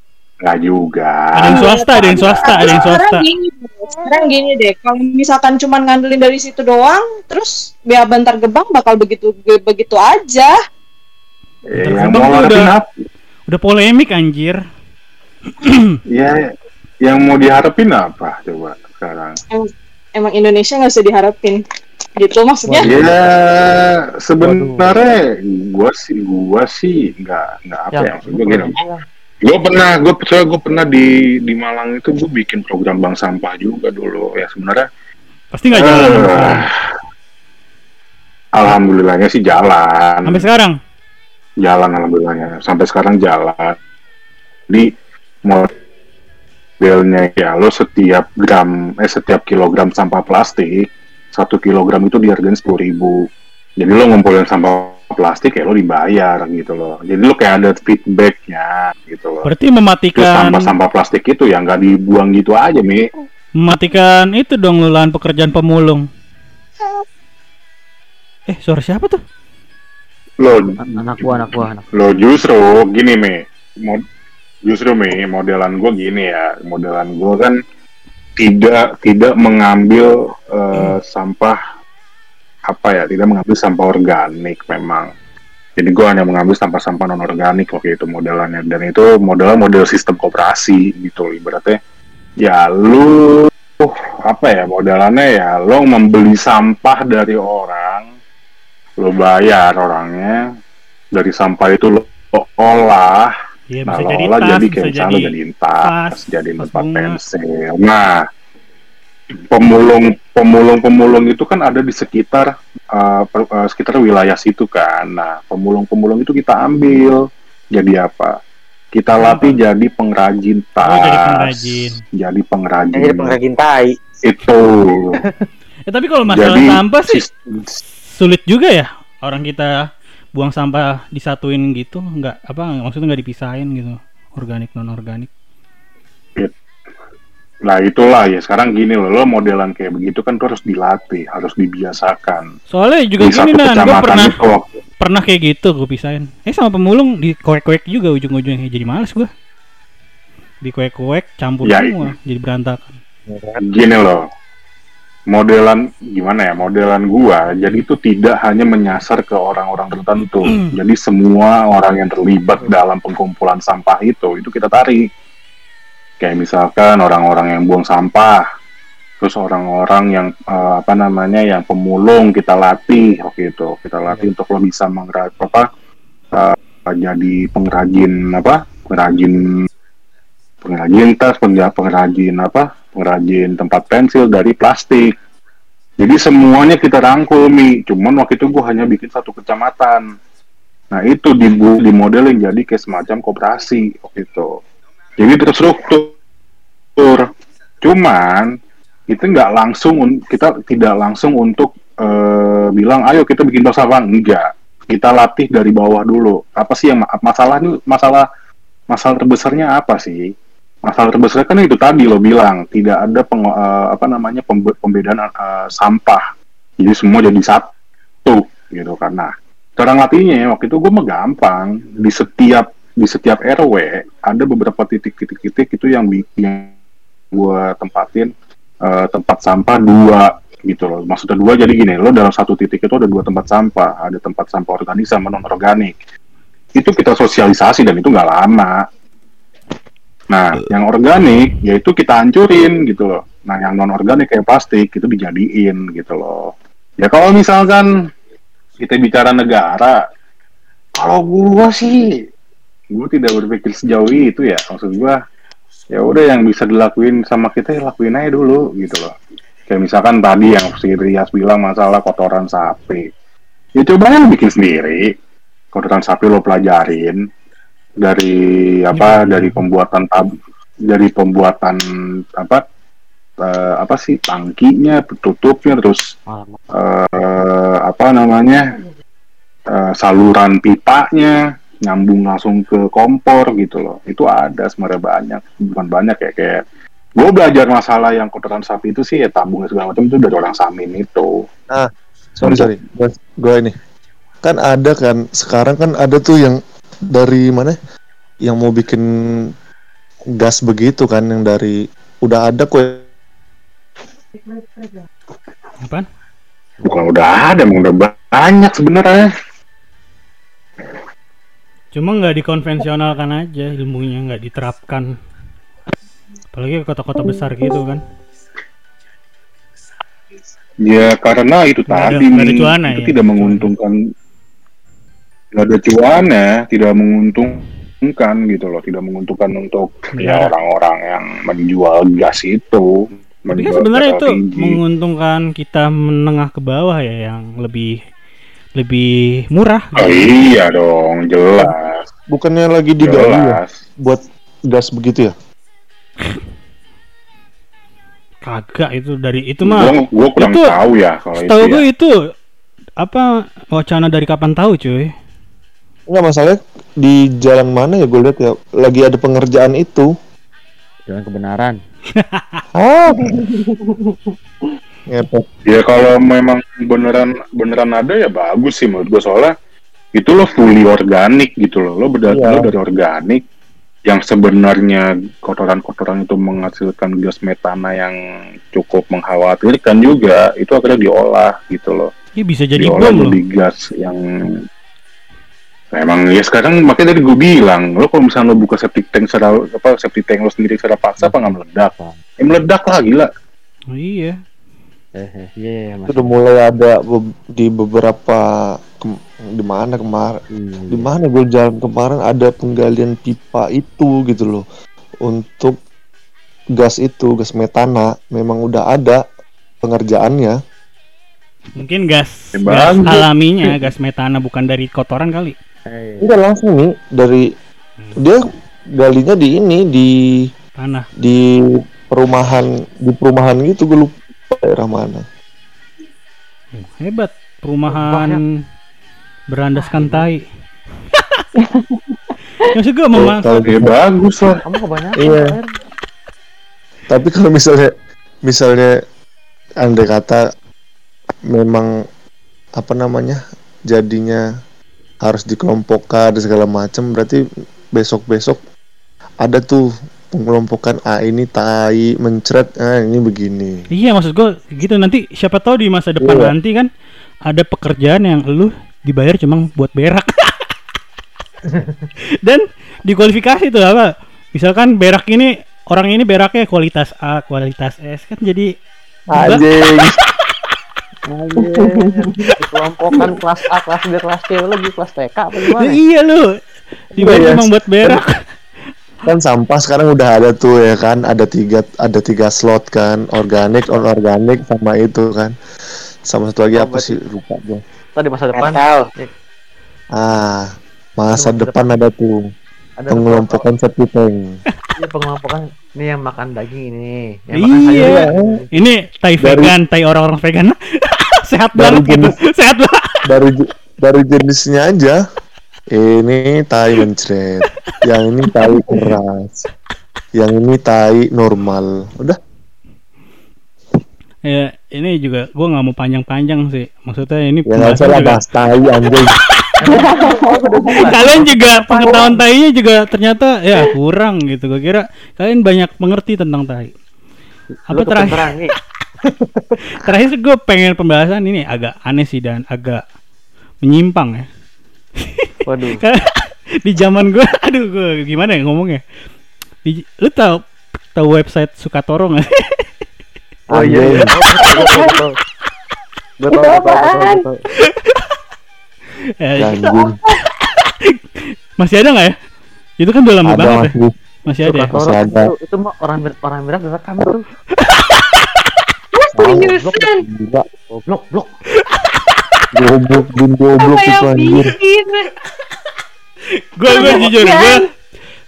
enggak juga. Ada yang swasta, ada yang swasta, ada yang swasta. Sekarang gini, sekarang gini deh, kalau misalkan cuman ngandelin dari situ doang, terus biar bantar gebang bakal begitu begitu aja. Eh, Bentar, Bang, mau udah-? Udah polemik anjir. [CLEARS THROAT] Ya, yang mau diharapin apa coba sekarang? Emang Indonesia nggak usah diharapin. Gitu maksudnya. Ya, sebenarnya gua sih gua sih nggak nggak apa ya, maksud gua gini. Gue pernah, gue percaya gue pernah di di Malang itu gue bikin program bank sampah juga dulu ya sebenarnya. Pasti nggak jalan sekarang. alhamdulillahnya sih jalan, Sampai sekarang. jalan alhamdulillahnya sampai sekarang jalan. Di modelnya ya lo setiap gram eh setiap kilogram sampah plastik satu kilogram itu dihargain sepuluh ribu. Jadi lo ngumpulin sampah plastik ya lo dibayar gitu loh. Jadi lo kayak ada feedbacknya gitu loh. Berarti mematikan sampah-sampah plastik itu ya nggak dibuang gitu aja mi mematikan itu dong lahan pekerjaan pemulung. Eh, suara siapa tuh? lo anak gua anak gua anak lo justru gini mi Mod- justru mi modelan gue gini ya modelan gue kan tidak tidak mengambil eh, sampah apa ya tidak mengambil sampah organik memang. Jadi gue hanya mengambil sampah-sampah non organik waktu itu modelannya. Dan itu modelnya model sistem koperasi gitu ibaratnya. Ya lu uh, apa ya modelannya ya lo membeli sampah dari orang lo bayar orangnya. Dari sampah itu lo olah. Iya Nah, bisa jadi olah tas, jadi bisa kayak misalnya jadi tas, jadi tempat pensil. Nah, pemulung pemulung pemulung itu kan ada di sekitar uh, per- uh, sekitar wilayah situ kan. Nah, pemulung pemulung itu kita ambil jadi apa? Kita latih jadi pengrajin tas. Oh, jadi pengrajin. Jadi pengrajin. Jadi pengrajin tai. Itu. [LAUGHS] Eh tapi kalau masalah jadi sampah sih sulit juga ya orang kita buang sampah disatuin gitu nggak apa maksudnya nggak dipisahin gitu organik non organik Nah itulah ya sekarang gini loh, lo modelan kayak begitu kan tuh harus dilatih, harus dibiasakan. soalnya juga Di gini nah gue pernah itu pernah kayak gitu gue pisahin. Eh sama pemulung di koek-koek juga ujung-ujungnya jadi males gue di koek-koek campur Ya, semua jadi berantakan. Gini loh modelan gimana ya modelan gua jadi itu tidak hanya menyasar ke orang-orang tertentu. Jadi semua orang yang terlibat dalam pengkumpulan sampah itu itu kita tarik kayak misalkan orang-orang yang buang sampah terus orang-orang yang eh, apa namanya yang pemulung kita latih waktu itu kita latih untuk lo bisa mengrajin apa eh, jadi pengrajin apa pengrajin pengrajin tas, pengra- pengrajin apa, pengrajin tempat pensil dari plastik. Jadi semuanya kita rangkul mi. Cuman waktu itu gue hanya bikin satu kecamatan. Nah itu dibu dimodelin jadi kayak semacam koperasi waktu itu. Jadi terstruktur. Cuman itu nggak langsung un- kita tidak langsung untuk eh, bilang ayo kita bikin bank sampah enggak. Kita latih dari bawah dulu. Apa sih yang ma- masalah ini masalah masalah terbesarnya apa sih? masalah terbesar kan itu tadi lo bilang tidak ada peng, eh, apa namanya pembe- pembedaan eh, sampah jadi semua jadi satu gitu karena cara latihnya waktu itu gue mah gampang di setiap di setiap rw ada beberapa titik-titik-titik itu yang bikin gue tempatin eh, tempat sampah dua gitu loh maksudnya dua jadi gini lo dalam satu titik itu ada dua tempat sampah ada tempat sampah organik sama non organik itu kita sosialisasi dan itu nggak lama Nah, yang organik yaitu kita hancurin gitu loh. Nah, yang non organik kayak plastik itu dijadiin gitu loh. Ya kalau misalkan kita bicara negara, kalau gua sih gua tidak berpikir sejauh itu ya. Maksud gua ya udah yang bisa dilakuin sama kita ya lakuin aja dulu gitu loh. Kayak misalkan tadi yang si Rias bilang masalah kotoran sapi. Ya coba yang bikin sendiri. Kotoran sapi lo pelajarin, dari apa dari pembuatan tab dari pembuatan apa eh, apa sih tangkinya tutupnya terus eh, apa namanya eh, saluran pipanya nyambung langsung ke kompor gitu loh. Itu ada sebenarnya banyak bukan banyak ya kayak gue belajar masalah yang kotoran sapi itu sih ya tabung segala macam itu dari orang samin itu. Sorry sorry. Gue gue ini. Kan ada kan sekarang kan ada tuh yang dari mana yang mau bikin gas begitu kan yang dari udah ada kue. Apaan? Bukan udah ada emang udah banyak sebenarnya cuma nggak dikonvensionalkan aja ilmunya nggak diterapkan apalagi ke kota-kota besar gitu kan Ya karena itu ada- tadi ada Mi, cuannya itu ya, tidak menguntungkan, nggak ada cuannya, tidak menguntungkan gitu loh, tidak menguntungkan untuk ya Iya. orang-orang yang menjual gas itu. tapi kan menjual sebenarnya itu LPG. menguntungkan kita menengah ke bawah ya yang lebih lebih murah Oh gitu. iya dong, jelas, bukannya lagi digali ya jelas. buat gas begitu ya kagak itu dari itu mah Gue kurang itu- tahu ya kalau itu. tahu Ya. gue itu apa wacana dari kapan tahu cuy Enggak masalahnya di jalan mana ya gue lihat ya lagi ada pengerjaan itu Jalan kebenaran. ah [LAUGHS] [LAUGHS] ngepet Ya kalau memang beneran beneran ada ya bagus sih menurut gue soalnya itu lo fully organik gitu loh. Lo beda Iya. lo dari organik yang sebenarnya kotoran-kotoran itu menghasilkan gas metana yang cukup mengkhawatirkan juga itu akhirnya diolah gitu loh. Ini bisa jadi diolah bom jadi gas yang Emang ya sekarang makanya tadi gue bilang lo kalau misalnya lo buka septic tank secara apa septic tank lo sendiri secara paksa apa nggak meledak? Ya meledak lah gila. Oh, iya. Eh, eh, iya, iya, itu udah mulai ada be- di beberapa di mana kemarin Hmm. di mana gue jalan kemarin ada penggalian pipa itu gitu loh untuk gas itu gas metana memang udah ada pengerjaannya Mungkin gas, Ya, gas alaminya, gas metana bukan dari kotoran kali. Eh, enggak langsung nih dari dia galinya di ini di Tanah. di perumahan di perumahan gitu gue lupa daerah mana Oh, hebat. Perumahan berandaskan tai. Maksud gue memas kalau Ya bagus lah. kamu kebanyakan. Iya. Tapi kalau misalnya misalnya andai kata memang apa namanya jadinya harus dikelompokkan dan segala macam berarti besok besok ada tuh pengelompokan ah ini tai mencret ah ini begini Iya maksud gue gitu nanti siapa tahu di masa depan Iya. nanti kan ada pekerjaan yang lu dibayar cuma buat berak. [LAUGHS] Dan dikualifikasi tuh apa? Misalkan berak ini orang ini beraknya kualitas A, kualitas S kan jadi anjing [LAUGHS] Kelompokkan kelas A, kelas B, kelas C lagi kelas TK apa Ya gimana? iya lu dibayar Iya, cuma buat berak. Kan sampah sekarang udah ada tuh ya kan? Ada tiga ada tiga slot kan? Organik non organik sama itu kan? Sama satu lagi Oh, apa sih? Lupa gue Tadi masa depan? Tahu. ah masa Masa depan ada tuh. Ada pengelompokan septic tank. Iya, pengelompokan. Ini yang makan daging ini, yang makan Iya. sayur. Ini tai Dari- vegan, tai orang-orang vegan. [LAUGHS] Sehat banget gitu. Sehat banget. dari dari jenisnya aja ini tai mencret yang ini tai keras yang ini tai normal udah Ya, ini juga gua nggak mau panjang-panjang sih. Maksudnya ini ya nggak usah pembahasan lah juga- bahas tai anjing [LAUGHS] kalian juga pengetahuan tainya juga ternyata ya kurang gitu. Gue kira kalian banyak mengerti tentang tai. Apa terakhir? [LAUGHS] Terakhir gue pengen pembahasan ini agak aneh sih dan agak menyimpang ya. [LAUGHS] Waduh. Karena [LAUGHS] di zaman gue, aduh gue gimana ya ngomongnya? Di, lu tahu tahu website Sukatoro nggak? [LAUGHS] Oh iya. iya. Anjing. Gue tahu, [LAUGHS] masih ada nggak ya? Itu kan udah lama ada banget ya. masih Masih ada. ya? Sukatoro Masih ada. itu, itu mah orang orang berat direkam itu. Seriusan. Goblok, blok. Goblok bin goblok Apa itu anjir? Gue gue jujur gue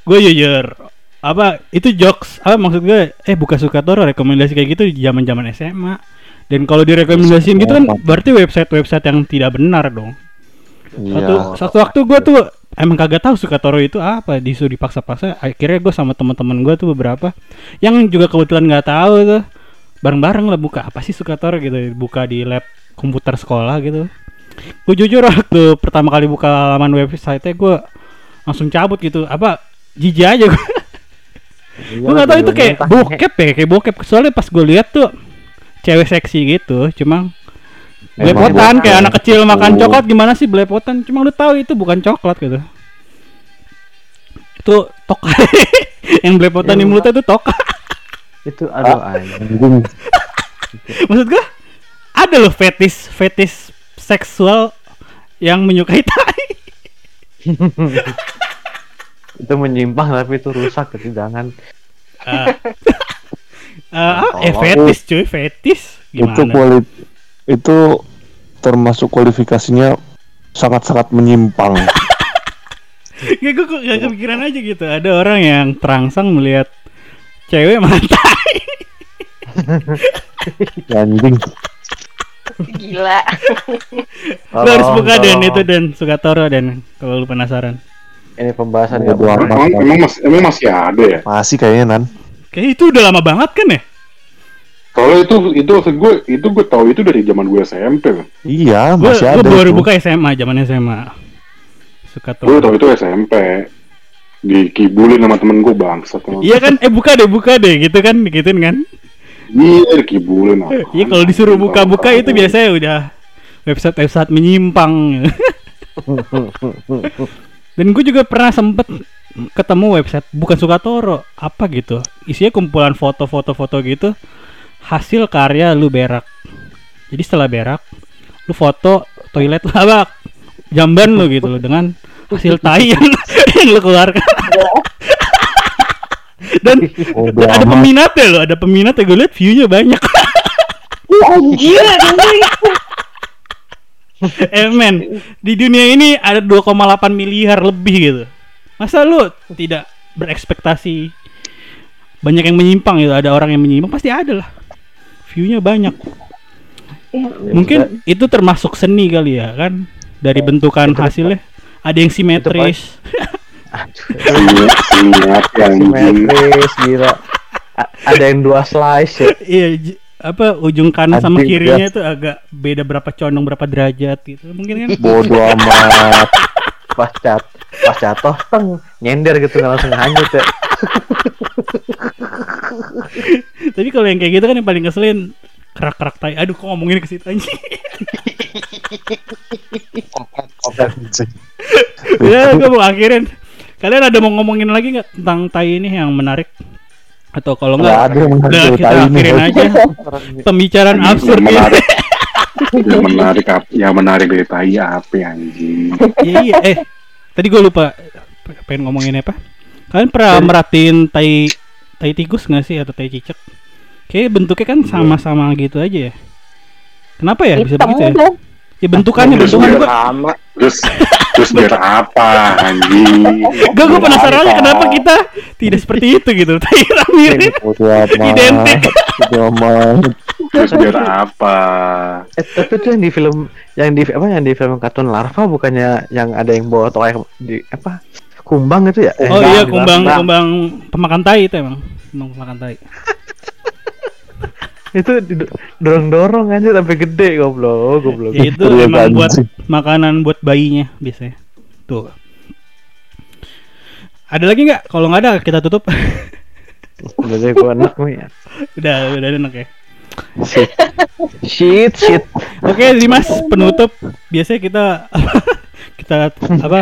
gue jujur apa itu jokes apa maksud gue eh buka Sukatoro rekomendasi kayak gitu di zaman zaman SMA dan kalau direkomendasiin gitu kan berarti website website yang tidak benar dong. Satu, iya. Satu waktu gue tuh emang kagak tahu Sukatoro itu apa disuruh dipaksa-paksa akhirnya gue sama teman-teman gue tuh beberapa yang juga kebetulan nggak tahu tuh bareng-bareng lah buka apa sih Sukatoro? gitu buka di lab komputer sekolah gitu. Gue jujur waktu pertama kali buka laman website gue langsung cabut gitu. Apa jijik aja gue Iya, gue nggak tahu itu kayak bokep ya kayak bokep. Soalnya pas gue lihat tuh cewek seksi gitu cuma belepotan. Kayak anak kecil makan Oh. coklat gimana sih belepotan? Cuma lu tahu itu bukan coklat gitu. Itu toka [LAUGHS] yang belepotan di Iya, mulutnya itu toka Itu aduh [LAUGHS] anjing. Maksud gue ada loh fetis fetis seksual yang menyukai tai. [LAUGHS] Itu menyimpang tapi itu rusak jadi jangan. Eh, [LAUGHS] eh, ah, eh fetis cuy fetis itu gimana kuali itu termasuk kualifikasinya sangat-sangat menyimpang. [LAUGHS] Ya gue kok gak kepikiran aja gitu. Ada orang yang terangsang melihat Cewek mantai anjing Gila. [LAUGHS] Lu harus buka dan itu dan Sukatoro dan Kalau lu penasaran Ini pembahasan nggak amat. Emang, emang, mas, emang masih ada ya? masih kayaknya nan Kayak itu udah lama banget kan ya Kalau itu itu maksud gue itu gue tahu itu dari zaman gue SMP. Iya Gue masih ada baru itu. buka SMA zaman SMA Gue Sukatoro tahu itu SMP. Dikibulin sama temen gue bangsat. Iya kan eh buka deh buka deh gitu kan Gituin kan Iya dikibulin. Iya kalau disuruh buka-buka itu biasanya udah website-website menyimpang. [LAUGHS] Dan gue juga pernah sempet ketemu website bukan Sukatoro apa gitu. Isinya kumpulan foto-foto foto gitu. Hasil karya lu berak. Jadi setelah berak lu foto toilet apa jamban lu gitu loh dengan hasil tai yang, [LAUGHS] yang lu keluarkan dan Bodo ada peminatnya loh ada peminatnya. Gue liat viewnya banyak. [LAUGHS] Anjir. [LAUGHS] eh men di dunia ini ada 2,8 miliar lebih gitu. Masa lu tidak berekspektasi? Banyak yang menyimpang gitu ada orang yang menyimpang pasti ada lah. Viewnya banyak. Mungkin itu termasuk seni kali ya kan? Dari bentukan hasilnya. Ada yang simetris [LAUGHS] Ingat, ingat yang simetris gila. A- ada yang dua slice ya. Iya apa ujung kanan sama Anjing, kirinya itu agak beda berapa condong berapa derajat gitu. Mungkin kan? Bodo amat. pas cat pas jatuh teng nyender gitu nggak langsung hanyut ya. Tapi kalau yang kayak gitu kan yang paling ngeselin kerak-kerak tai. Aduh kok ngomongin ke situ aja ya gue mau akhirin kalian ada mau ngomongin lagi nggak tentang tai ini yang menarik? Atau kalau Nggak ada yang udah menarik kita akhirin aja [LAUGHS] pembicaraan absurd ini. menarik. [LAUGHS] yang menarik ap- yang menarik dari tai apa anjing? Iya iya eh tadi gue lupa pengen ngomongin apa. Kalian pernah merhatiin tai tai tikus nggak sih atau tai cicak? Kayak bentuknya kan sama-sama gitu aja ya. Kenapa ya bisa begitu ya. Ya bentukannya Terus bentukan gue Sama. terus terus biar [LAUGHS] apa anjing Gak, gue penasaran aja apa? kenapa kita tidak seperti itu gitu. [LAUGHS] Tai mirip. Identik. Terus biar apa eh tapi tuh yang di film yang di apa yang di film kartun larva bukannya yang ada yang bawa toy di apa kumbang itu ya Eh, Oh iya, kumbang larva. kumbang pemakan tai itu emang. Kumbang pemakan tai. Itu dorong dorong aja sampai gede goblok goblok Ya, itu Iya, emang buat sih. makanan buat bayinya biasanya. Tuh. Ada lagi nggak? Kalau nggak ada kita tutup. [LAUGHS] udah gua enak nih ya udah, udah enak ya. shit shit shit Oke, Dimas, penutup. Biasanya kita [LAUGHS] kita apa?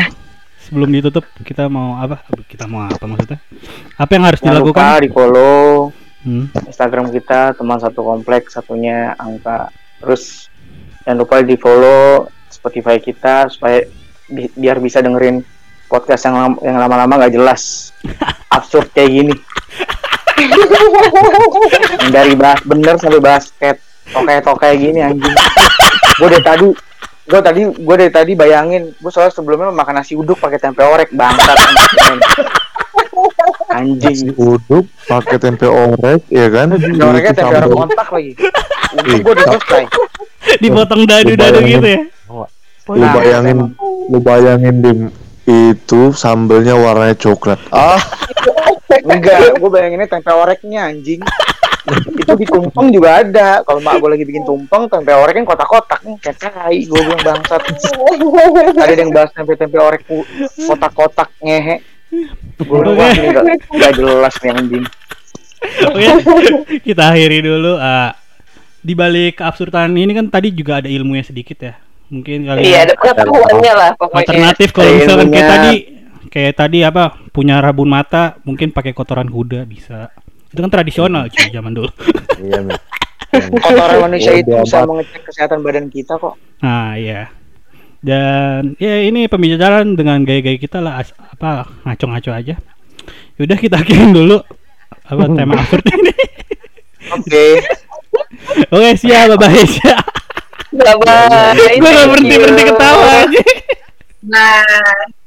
Sebelum ditutup kita mau apa? Kita mau apa maksudnya? Apa yang harus Jangan lupa dilakukan? di follow Hmm. Instagram kita teman satu kompleks satunya angka. Terus jangan lupa di follow Spotify kita supaya bi- biar bisa dengerin podcast yang lam- yang lama-lama nggak jelas. [LAUGHS] Absurd kayak gini. [LAUGHS] Dari bahas bener sampai basket. Tokai-tokai gini anjing. Gue dari tadi gue tadi gue dari tadi bayangin. Gue soalnya sebelumnya makan nasi uduk pakai tempe orek bangsat anjing Uduk pakai tempe orek ya kan? Tempe oreknya tempe orek sambal. kontak lagi untung gue udah selesai Dipotong dadu-dadu Lu gitu ya. Lu Nah, bayangin, lu bayangin dim itu sambelnya warnanya coklat. Ah, Enggak, gue bayanginnya tempe oreknya anjing. itu di tumpeng juga ada. Kalau mak gue lagi bikin tumpeng, tempe orek kan kotak-kotak nih, kayak tai. Gue bilang bangsat. Ada yang bahas tempe-tempe orek ku- kotak-kotak ngehe. Gue nggak jelas nih anjing. Oke, kita akhiri dulu. ah di balik keabsurdan ini kan tadi juga ada ilmunya sedikit ya. Mungkin kalian Iya, ada pengetahuannya lah pokoknya. alternatif kalau misalkan kayak tadi kayak tadi apa punya rabun mata mungkin pakai kotoran kuda bisa. Itu kan tradisional cuy zaman dulu. iya Kotoran manusia itu Bodo bisa mengecek kesehatan badan kita kok. Nah, iya. Dan ya ini pembicaraan dengan gaya-gaya kita lah as- apa ngaco-ngaco aja. Yaudah kita akhirin dulu apa tema [LAUGHS] absurd ini. Oke. Oke, siap, bye-bye. Siap. Bye-bye. Gue gak Thank berhenti-berhenti you. ketawa aja. Nah.